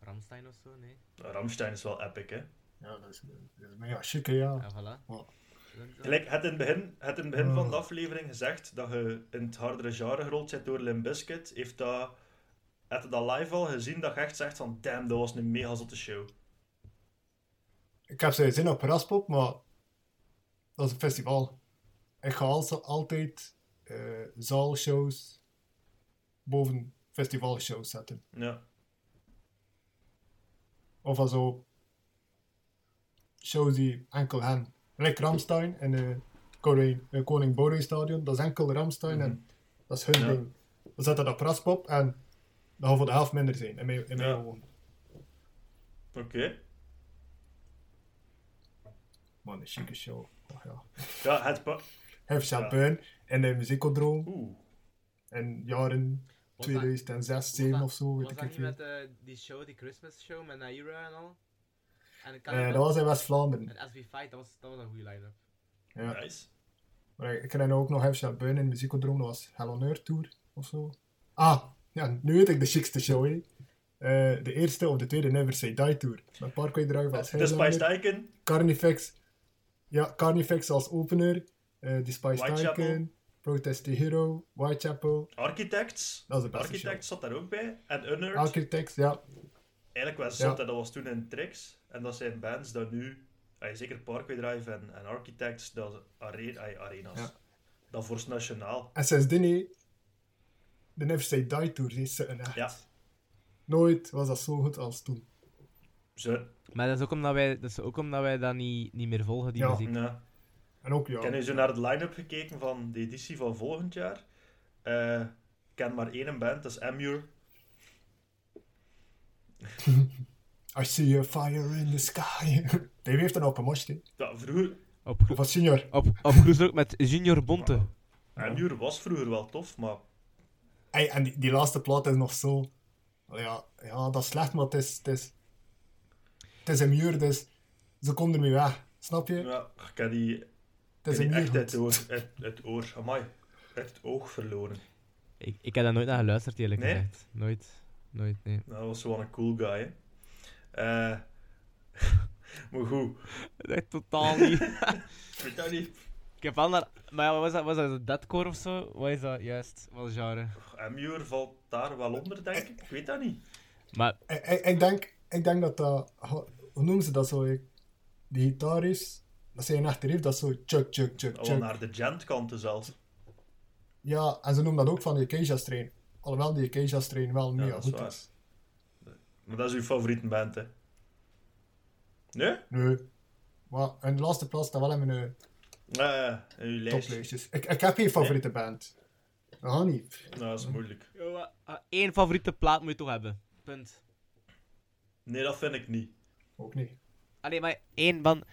Ramstein of zo, nee. Ramstein is wel epic, hè? Ja, dat is, dat is mega chic, hè, ja. Ja, voilà. Dan- Gelijk, het in het begin, het in het begin van de aflevering gezegd dat je in het hardere genre gerold bent door Limp Bizkit. Heeft dat... Heb je dat live al gezien dat je echt zegt van... Damn, dat was een mega zotte show. Ik heb ze gezien op Raspop, maar dat is een festival. Ik ga also altijd eh, zaalshows boven festivalshows zetten. Ja. Of also shows die enkel hen. Like Ramstein in de Koning, eh, Koning Stadion, dat is enkel Ramstein en dat is hun Ja. ding. Dan zet dat op Raspop en dat gaat voor de helft minder zijn, in mijn, in mijn Ja. Oké. Man, een chique show. Oh, ja. Ja, het, pa- Ja. Burn in de Muziekodroom Oeh. in jaren Was dat- 2006, was 7 dat- of zo, weet Was ik dat niet met eh, die show, die Christmas show met Naira en al? En, kan Eh, dat was in West-Vlaanderen. en SB Fight, dat was, dat was een goede line-up. Ja. Nice. Maar ik ken ook nog Burn in de Muziekodroom, dat was Hell on Earth Tour of zo. Ah, ja, nu weet ik de chicste show, hè. Eh, de eerste of de tweede Never Say Die Tour. Met Parkway Drive als De Spice. Icon. Carnifex. Ja, Carnifex als opener. The Spice Whitechapel. Tycoon. Protest the Hero. Whitechapel. Architects. Dat is de beste Architects zat daar ook bij. En Unearthed. Architects, ja. Eigenlijk zot, hè, dat was toen een Trix. En dat zijn bands dat nu, eh, zeker Parkway Drive en, en Architects, dat are, eh, arena's. Ja. Dat voor nationaal. En sindsdien, de Never Say Die Tour, is een echt. Ja. Nooit was dat zo goed als toen. Zo, Maar dat is ook omdat wij dat, is ook omdat wij dat niet, niet meer volgen, die Ja. muziek. ja. En ook, ja. Ik heb nu zo naar de line-up gekeken van de editie van volgend jaar. Eh, ik ken maar één band, dat is Amur. I see a fire in the sky. Die heeft een open most, hè. Ja, vroeger, Op, Of als senior. op, op ook met Junior Bonte. Amur was vroeger wel tof, maar Hey, en die, die laatste plaat is nog zo... Ja, ja, dat is slecht, maar het is... Het is, het is een muur, dus ze komen ermee weg. Snap je? ja, ik heb die, Het is een die muur. echt uit het oor, uit het oor, amai, het oog verloren. Ik, ik heb daar nooit naar geluisterd, eerlijk Nee? gezegd. Nooit. Nooit, nee. Nou, dat was wel een cool guy, hè. Eh, maar goed, Echt totaal niet. ik weet dat niet. ik heb wel naar... Maar ja, wat was dat? Was dat deadcore of zo? Wat is dat juist? Wat is genre? Amur valt daar wel onder, denk ik. Ik weet dat niet. Maar Ik, ik, ik denk, ik denk dat dat... Hoe noemen ze dat zo? Die gitaar is... Dat zijn echt riff, dat is zo... Chuk, chuk, chuk, Al chuk. naar de gent-kanten zelfs. Ja, en ze noemen dat ook van die Acacia Strain. Alhoewel die Acacia Strain wel mega dat is goed waar. is. Maar dat is uw favoriete band, hè? Nee? Nee. Maar in de laatste plaats staat wel in mijn Nee, in uw lijstje. toplijstjes. Ik, ik heb geen favoriete band. Dat gaat niet. Nou, dat is moeilijk. één favoriete plaat moet je toch hebben. Punt. Nee, dat vind ik niet. Ook niet. Allee, maar één van...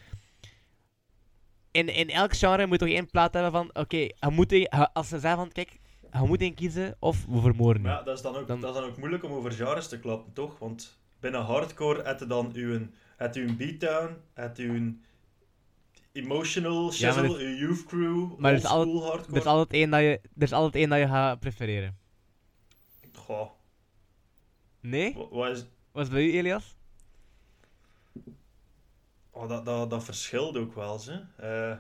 In, in elk genre moet je toch één plaat hebben van... Oké, je moet één- je- als ze zeggen van... Kijk, je moet één kiezen of we vermoorden Maar ja, dat is, dan ook, Dan- dat is dan ook moeilijk om over genres te klappen, toch? Want binnen hardcore heb je dan uw, heb je een beatdown, heb je een emotional Ja, shizzle, uw youth crew, maar er is altijd- hardcore. Er is altijd één dat je, er is altijd één dat je gaat prefereren. Goh, Nee? wa- wat is... Was bij u, Elias? Oh, dat, dat, dat verschilt ook wel eens. Eh,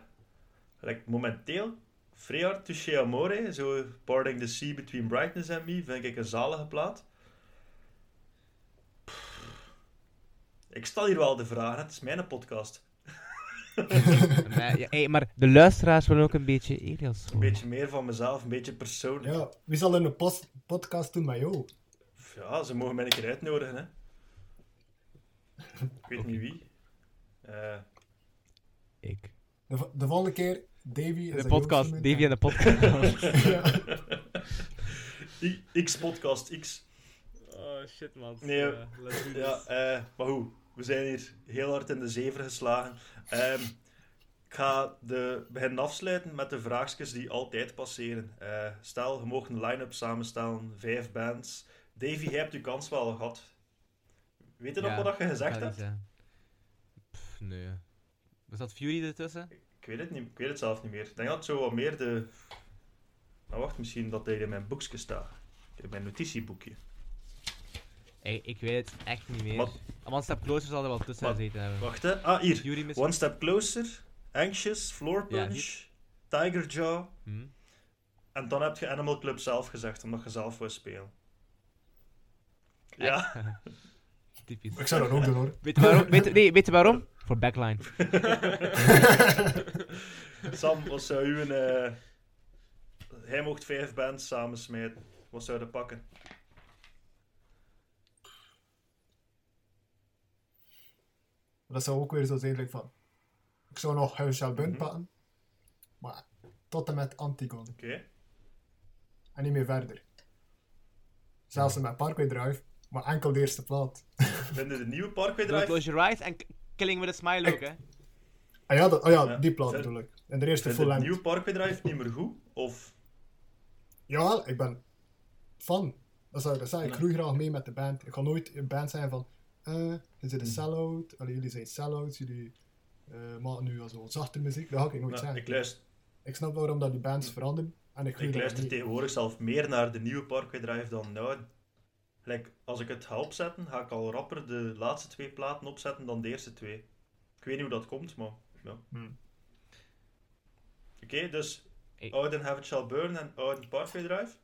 like, momenteel, Freyard Touché Amore, zo Parting the Sea Between Brightness and Me, vind ik een zalige plaat. Pff. Ik stel hier wel de vraag, het is mijn podcast. maar, ja, hey, maar de luisteraars willen ook een beetje Elias Een beetje meer van mezelf, een beetje persoonlijk. Ja, wie zal in een podcast doen met jou? Ja, ze mogen mij een keer uitnodigen, hè. Ik weet niet wie. Eh, Ik. De, de volgende keer, Davy De podcast, Davy en de podcast. X-podcast, X. oh shit man. Nee, Ja, eh, maar hoe? We zijn hier heel hard in de zever geslagen. Ehm, ik ga de, beginnen afsluiten met de vraagjes die altijd passeren. Eh, stel, je mag een line-up samenstellen, vijf bands. Davy, jij hebt je kans wel gehad. Weet je nog wat je gezegd hebt? Pff, nee. Was dat Fury ertussen? Ik weet het niet, ik weet het zelf niet meer. Ik denk dat het zo wat meer de... Nou, wacht, misschien dat hij in mijn boekje staat. In mijn notitieboekje. Ik, ik weet het echt niet meer. Maar- One Step Closer zal er wel tussen Maar- gezeten hebben. Wacht, hè. Ah, hier. Fury? One Step Closer, Anxious, Floor Ja, Punch, Tiger Jaw. Hm? En dan heb je Animal Club zelf gezegd, omdat je zelf wou spelen. Ja, Typisch. Ik zou dat ook doen hoor. Weet je waarom? Weet, nee, weet je waarom? Voor backline. Sam, wat zou u een... eh, Hij mocht vijf bands samensmijten. Wat zou je pakken? Dat zou ook weer zo zijn van. Ik zou nog Huis Shall Burn Mhm. pakken. Maar tot en met Antigon. Oké. En niet meer verder. Zelfs met Parkway Drive. Maar enkel de eerste plaat. Vinden de nieuwe Parkway Drive? Close Your Eyes en Killing with a Smile ook, hè? Ah ja, dat, oh ja, Ja, die plaat ik. En de eerste full length. nieuwe Parkway Drive niet meer goed? Of... Ja, ik ben fan. Dat zou ik dat zeggen. Ik groei graag mee met de band. Ik ga nooit een band zijn van... eh, je zit een Hmm. sell-out. Allee, jullie zijn sell-outs. Jullie eh, maken nu al zo zachte muziek. Dat ga ik nooit Nou, zeggen. ik, luister, Ik snap waarom dat die bands veranderen. En ik ik luister tegenwoordig zelf meer naar de nieuwe Parkway Drive dan nou. Like, als ik het ga opzetten, ga ik al rapper de laatste twee platen opzetten dan de eerste twee. Ik weet niet hoe dat komt, maar ja. Hmm. Oké, dus Hey. Ouden Have It Shall Burn en Ouden Parkway Drive.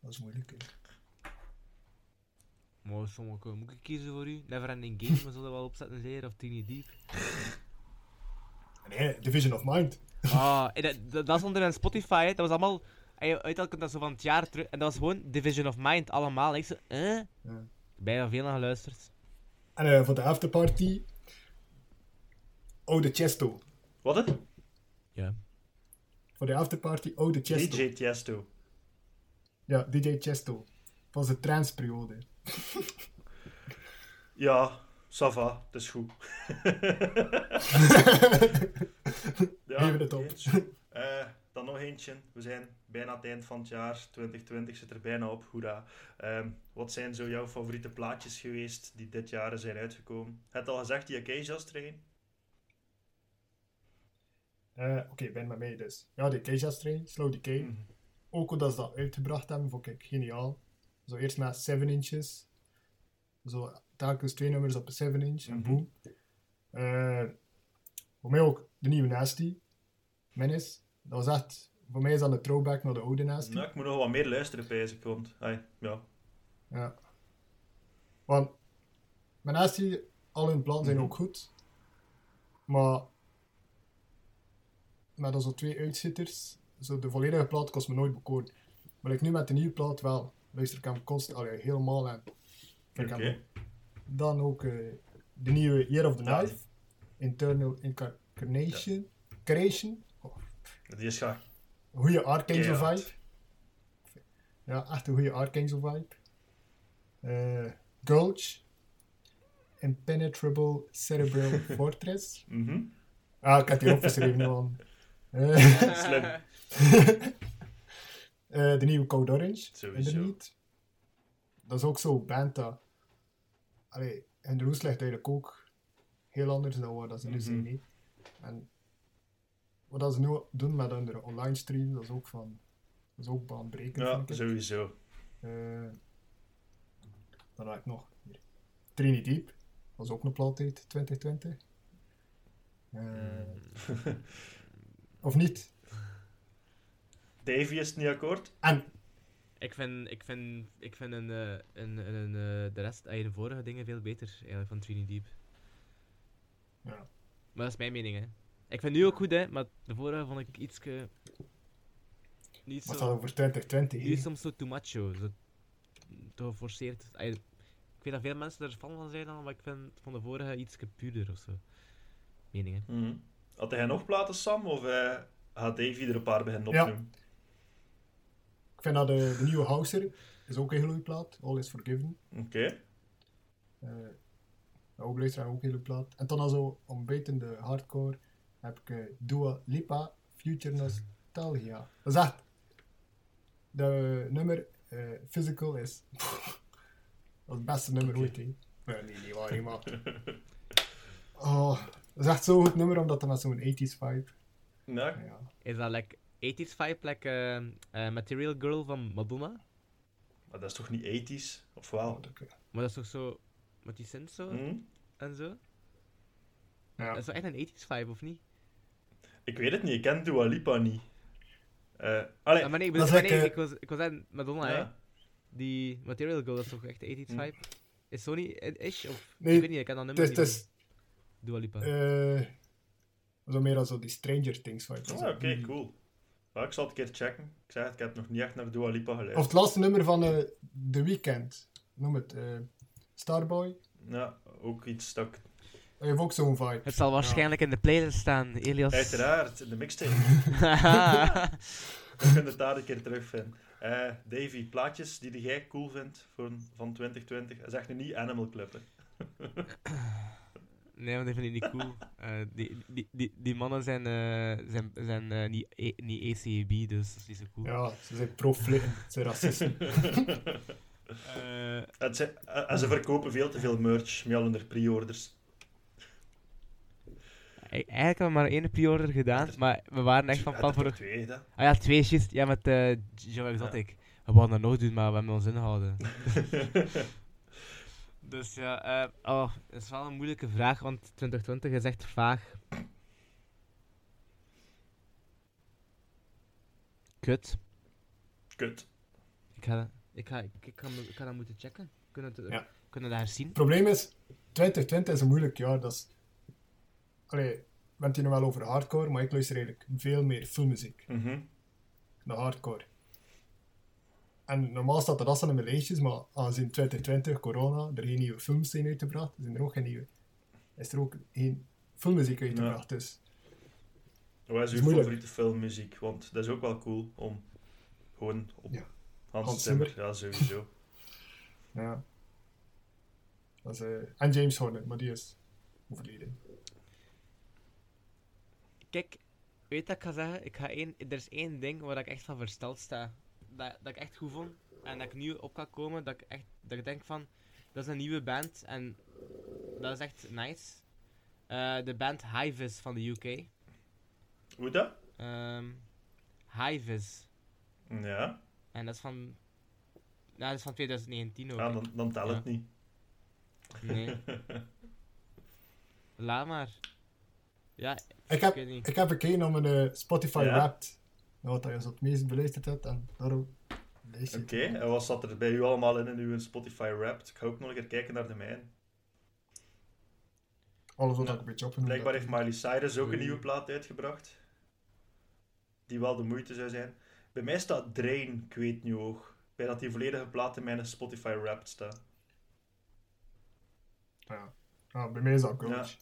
Dat is moeilijk. hè. Maar sommige moet ik kiezen voor u. Never Ending Game, maar zullen we wel opzetten zeer of Tiny Deep. Nee, Division of Mind. Ah, dat, dat, dat is onder een Spotify, hè. dat was allemaal. En je dat zo van het jaar terug. En dat was gewoon Division of Mind, allemaal. En ik zei, eh? Ja. Bijna veel naar geluisterd. En eh, voor de afterparty... Oude Chesto. Wat het? Ja. Voor de afterparty Oude Chesto. DJ Tiesto. Ja, DJ Chesto. Van zijn transperiode. Ja, ça va, het is goed. ja, Geef het op. oké, dan nog eentje. We zijn bijna het eind van het jaar. 2020 zit er bijna op. Hoera. Ehm, wat zijn zo jouw favoriete plaatjes geweest die dit jaar zijn uitgekomen? Het al gezegd, die Acacia's train. Eh, Oké, ben met mij dus. Ja, de Keisha Strain, Slow Decay. Mhm. Ook hoe dat ze dat uitgebracht hebben, vond ik geniaal. Zo eerst met 7 inches. Zo telkens twee nummers op een 7 inch en Mhm. boom. Eh, voor mij ook de nieuwe Nasty. Menace. Dat was echt, voor mij is dat een throwback naar de oude Nasty. Nou, ik moet nog wat meer luisteren, ik. Want, ai, ja. Ja. Want mijn Nasty, al hun plannen zijn Mhm. ook goed. Maar met zo twee uitzitters, zo de volledige plaat kost me nooit bekoren. Maar ik nu met de nieuwe plaat wel. Luister ik hem constant, allee, helemaal ook. Dan ook eh, de nieuwe Year of the Ja. Knife. Internal Incarnation. Creation. Die is goede Archangel vibe. Ja, echt een goede Archangel vibe. Eh Gulch. Impenetrable Cerebral Fortress. Mhm. Ah, ik had die opgeschreven man. Slim. eh, de nieuwe Code Orange. Sowieso. Dat is ook zo band dat... Allee, en de roes ligt eigenlijk ook heel anders dan wat dat ze nu Mhm. zijn. hè. En wat dat ze nu doen met hun online stream, dat is ook van... Dat is ook baanbrekend, Ja, vind ik. sowieso. Eh, dan heb ik nog hier. Trini Deep. Dat is ook een plaat uit 2020. Eh, of niet? Davy is het niet akkoord. En Ik vind, ik vind, ik vind een, eh, een, een, een, eh, de rest, eh, de vorige dingen veel beter eigenlijk van Trini Deep. ja, Maar dat is mijn mening, hè. Ik vind nu ook goed, hè, maar de vorige vond ik iets. Niet wat zo. dat over 2020? Nu is soms zo too much, zo. zo te geforceerd. Ik weet dat veel mensen er fan van zijn, dan, maar ik vind van de vorige iets puurder of zo. Meningen. Mhm. Had hij nog platen, Sam? Of eh gaat er een paar beginnen Ja. opnemen? Ik vind dat de, de nieuwe Houser is ook een hele goede plaat. All is Forgiven. Oké. Eh ook luisteren ook een hele goede plaat. En dan zo ontbijtende hardcore heb ik Dua Lipa Future Nostalgia. Dat is echt. De nummer eh, Physical is. dat is het beste nummer ooit, hè. Nee, nee, niet waar, maar. Oh, dat is echt zo'n goed nummer omdat het met zo'n 80s vibe. Ah, Ja. Is dat like 80s vibe, like eh, eh, Material Girl van Madonna? maar dat is toch niet ethisch? Of wel? Oh, dat- Maar dat is toch zo. met die synth zo Mhm. en zo? ja. Dat is wel echt een 80s vibe, of niet? Ik weet het niet, ik ken Dua Lipa niet. Eh allee, maar nee, ik, Dat bedoel, is maar nee, ik was, ik was aan Madonna, hè. Die Material Girl, dat is toch echt 80s Hm. vibe? Is Sony ish? Of Nee, ik weet niet, ik ken dat Het nummer niet. is Dua Lipa. eh, zo meer als zo die Stranger Things vibe. Ah, Oké, die- cool. Ja, ik zal het een keer checken. Ik zeg het, ik heb nog niet echt naar Dua Lipa Of geluisterd. het laatste nummer van eh The Weeknd. Noem het. eh, Starboy. Ja, ook iets dat ik... Hij heeft ook zo'n vibe. Het zal waarschijnlijk in de playlist staan, Elias. Uiteraard, in de mixtape. We kunnen het daar een keer terugvinden. Eh Davy, plaatjes die jij cool vindt voor, van 2020. Zeg nu niet Animal Club, hè. Nee, want ik vind het niet cool. Eh, die, die, die, die mannen zijn, eh, zijn, zijn eh, niet, E- niet ACAB, dus dat is niet zo cool. Ja, ze zijn pro-flitten, ze zijn racisten. Eh, En ze, en ze verkopen veel te veel merch met al hun pre-orders. Eigenlijk hebben we maar één pre-order gedaan, maar we waren echt van plan voor... twee, hè. Ah ja, twee shit. Ja, met eh Joe Exotic. We wilden dat nog doen, maar we hebben ons ingehouden. dus ja, eh, oh, dat is wel een moeilijke vraag, want 2020 is echt vaag. Kut. Kut. Ik ga, ik ga, ik, ik ga, ik ga dat moeten checken. Kunnen we, het- Ja. kunnen we dat herzien? Het probleem is, 2020 is een moeilijk jaar. Dat is... Allee, we hebben het hier nog wel over hardcore, maar ik luister eigenlijk veel meer filmmuziek Mhm. dan hardcore. En normaal staat dat in mijn lijstjes, maar aangezien 2020, corona, er geen nieuwe films zijn uitgebracht, zijn er ook geen nieuwe, is er ook geen filmmuziek uitgebracht. Dus Wat is is uw moeilijk. favoriete filmmuziek? Want dat is ook wel cool om gewoon op Ja. Hans, Hans Zimmer. Zimmer. Ja, sowieso. ja. Dat is, eh, en James Horner, maar die is overleden. Kijk, weet wat ik ga zeggen? Ik ga één, er is één ding waar ik echt van versteld sta. Dat, dat ik echt goed vond. En dat ik nu op kan komen. Dat ik echt dat ik denk van... Dat is een nieuwe band. En dat is echt nice. Eh, de band Hivis van de UK. Hoe dat? Hivis. Ja, En dat is van... Nou, dat is van 2019 ook. ja hè. dan, dan telt het Ja. niet. Nee. Laat maar. Ja, Ik heb, niet. ik heb gekeken naar mijn eh, Spotify Ja? Wrapped. Wat je zo het meest beluisterd hebt. En daarom lees je Oké, en wat zat er bij u allemaal in in uw Spotify Wrapped? Ik ga ook nog een keer kijken naar de mijne. Alles wat Ja. ik een beetje opgenoemd Blijkbaar heeft Miley Cyrus ook een nieuwe plaat uitgebracht. Die wel de moeite zou zijn. Bij mij staat Drain, ik weet nu ook. Bij dat die volledige plaat in mijn Spotify Wrapped staat. Ja. Ja, bij mij is dat Gulch.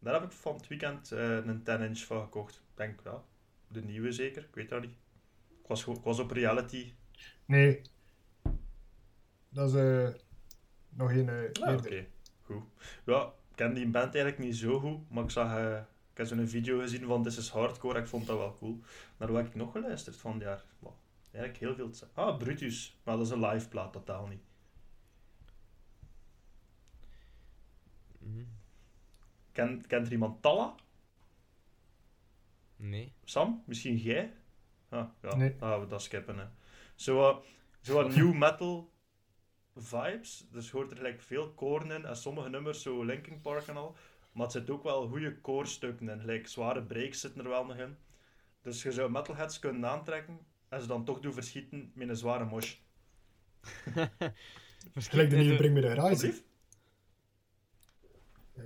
Daar heb ik van het weekend eh, een 10-inch van gekocht. Ik denk, ja, de nieuwe zeker. Ik weet dat niet. Ik was, ik was op reality. Nee. Dat is eh, nog een eh Ja, oké. Goed. Ja, ik ken die band eigenlijk niet zo goed. Maar ik zag... eh, ik heb zo'n video gezien van This is Hardcore. en Ik vond dat wel cool. Naar wat heb ik nog geluisterd van het jaar? Wow, eigenlijk heel veel. te zeggen. Ah, Brutus. Maar dat is een live plaat, totaal niet. Mhm. Ken, kent er iemand Talla? Nee. Sam? Misschien jij? Ah, ja, Nee. dan gaan we dat skippen. Hè. Zo, wat- zo wat new metal vibes. Dus je hoort er gelijk veel koren in en sommige nummers, zo Linkin Park en al. Maar het zit ook wel goede koorstukken in. Gelijk zware breaks zitten er wel nog in. Dus je zou metalheads kunnen aantrekken en ze dan toch doen verschieten met een zware mosh. Gelijk de nieuwe Bring Me The Horizon.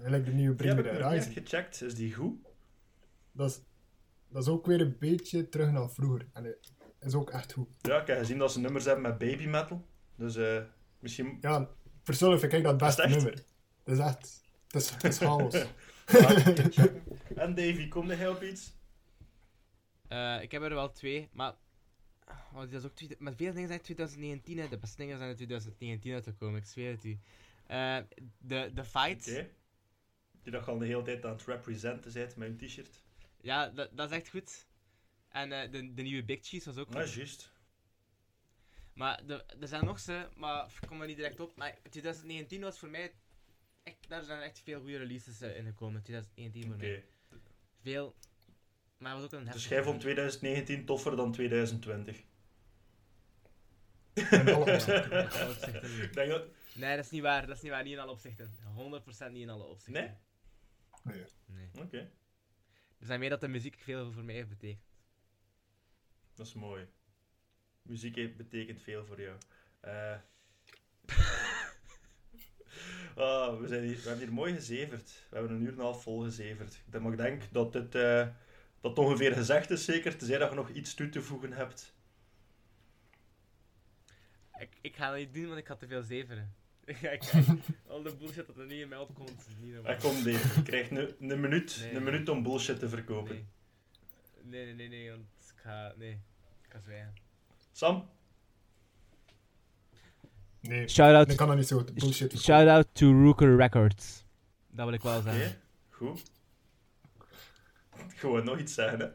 Gelijk de nieuwe Die Bring heb Me ik nog niet gecheckt. Is die goed? Dat is, dat is ook weer een beetje terug naar vroeger. En het is ook echt goed. Ja, ik heb gezien dat ze nummers hebben met baby metal. Dus eh, misschien... Ja, persoonlijk vind ik dat het beste echt? nummer. Het is echt... Het is, het is chaos. En Davy, kom jij op iets? Eh, ik heb er wel twee, maar. Oh, dat is ook twee, met veel dingen zijn 2019, hè. de beste dingen zijn in 2019 uitgekomen, ik zweer het u. Eh, de, de fight. Die dat al de hele tijd aan het representen bent met een t-shirt. ja, dat, dat is echt goed. En eh, de, de nieuwe Big Cheese was ook Ja, goed. juist. Maar de, er zijn nog ze, maar ik kom er niet direct op. Maar 2019 was voor mij. Echt, daar zijn echt veel goede releases eh, in gekomen. 2019 voor Oké. mij. Veel. Maar het was ook een Dus jij vond jaar. 2019 toffer dan 2020? In alle opzichten. Nee, dat is niet waar. Dat is niet waar. Niet in alle opzichten. 100% niet in alle opzichten. Nee? Nee. Nee. Oké, Er zijn meer dat de muziek veel voor mij heeft betekend. dat is mooi. Muziek heeft- betekent veel voor jou. Eh. Ah, we, zijn hier, we hebben hier mooi gezeverd. We hebben een uur en een half vol gezeverd. Ik denk- Maar ik denk dat dit eh, dat het ongeveer gezegd is, zeker. Tenzij dat je nog iets toe te voegen hebt. Ik, ik ga dat niet doen, want ik ga te veel zeveren. ik, ik- al de bullshit dat er niet in mij opkomt, is niet normaal. Ah, kom, Dave. Je krijgt een, een, minuut, Nee, een nee. minuut om bullshit te verkopen. Nee. nee, nee, nee, nee, want ik ga... Nee. Ik ga zwijgen. Sam? Nee, Shout-out ik kan dat niet zo bullshit verkopen. Shout-out to Rooker Records. Dat wil ik wel Oké, zeggen. goed. Gewoon nog iets zeggen, hè.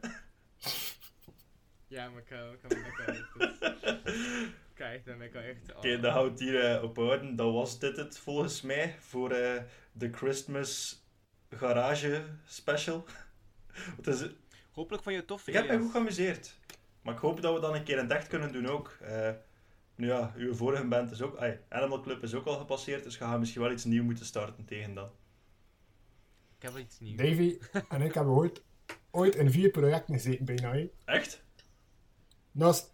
Ja, maar ik kan, ik kan, ik kan Kijk, dan kan echt. Oké, dan houdt hier eh, op houden. Dan was dit het volgens mij voor eh, de Christmas Garage Special. Het is, Hopelijk vond je het tof. ik heb me goed geamuseerd. Maar ik hoop dat we dan een keer in het echt kunnen doen ook. Eh, nu ja, uw vorige band is ook... ai, Animal Club is ook al gepasseerd, dus we gaan misschien wel iets nieuws moeten starten tegen dat. Ik heb wel iets nieuws. Davy en ik hebben ooit, ooit in vier projecten gezeten bijna. hè. Echt? Naast,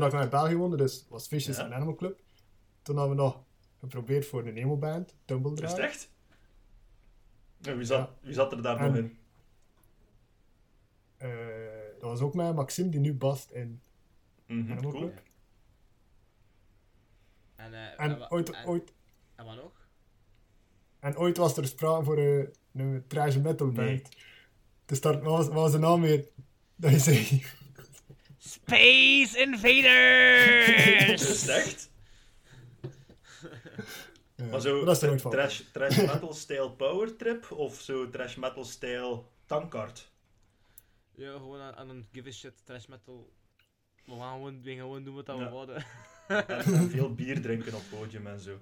toen ik naar België woonde, dus was Fishes Ja. en Animal Club. Toen hebben we nog geprobeerd voor een emo-band, Tumble Is het echt? Ja, wie, zat, Ja. wie zat er daar En- nog in? Eh, dat was ook met Maxime, die nu bast in Animal cool. Club. En, eh, En ooit, en, ooit, en wat nog? en ooit was er sprake voor eh, een trash metal band. Nee. Dus daar wat was, wat was de naam weer? Dat je zei. Space Invaders! Echt? Ja, Maar zo dat is er trash, trash metal style power trip of zo trash metal style tankard? ja, gewoon aan, aan een give a shit trash metal. We gaan gewoon, we gaan gewoon doen wat Ja. we wouden. En, en veel bier drinken op podium en zo.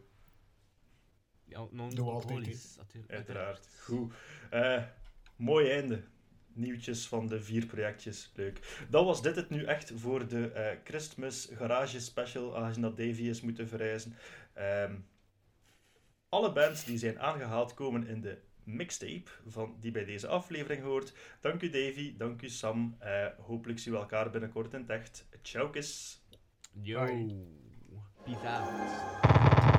Ja, non Doen we altijd. Uiteraard. Goed. Eh, mooi einde. Nieuwtjes van de vier projectjes. Leuk. Dan was dit het nu echt voor de eh, Christmas Garage Special, aangezien dat Davy is moeten verreizen. Ehm, alle bands die zijn aangehaald komen in de mixtape van, die bij deze aflevering hoort. Dank u Davy, dank u Sam. Eh, hopelijk zien we elkaar binnenkort in het echt. Ciao, kiss. Yo. Peace out.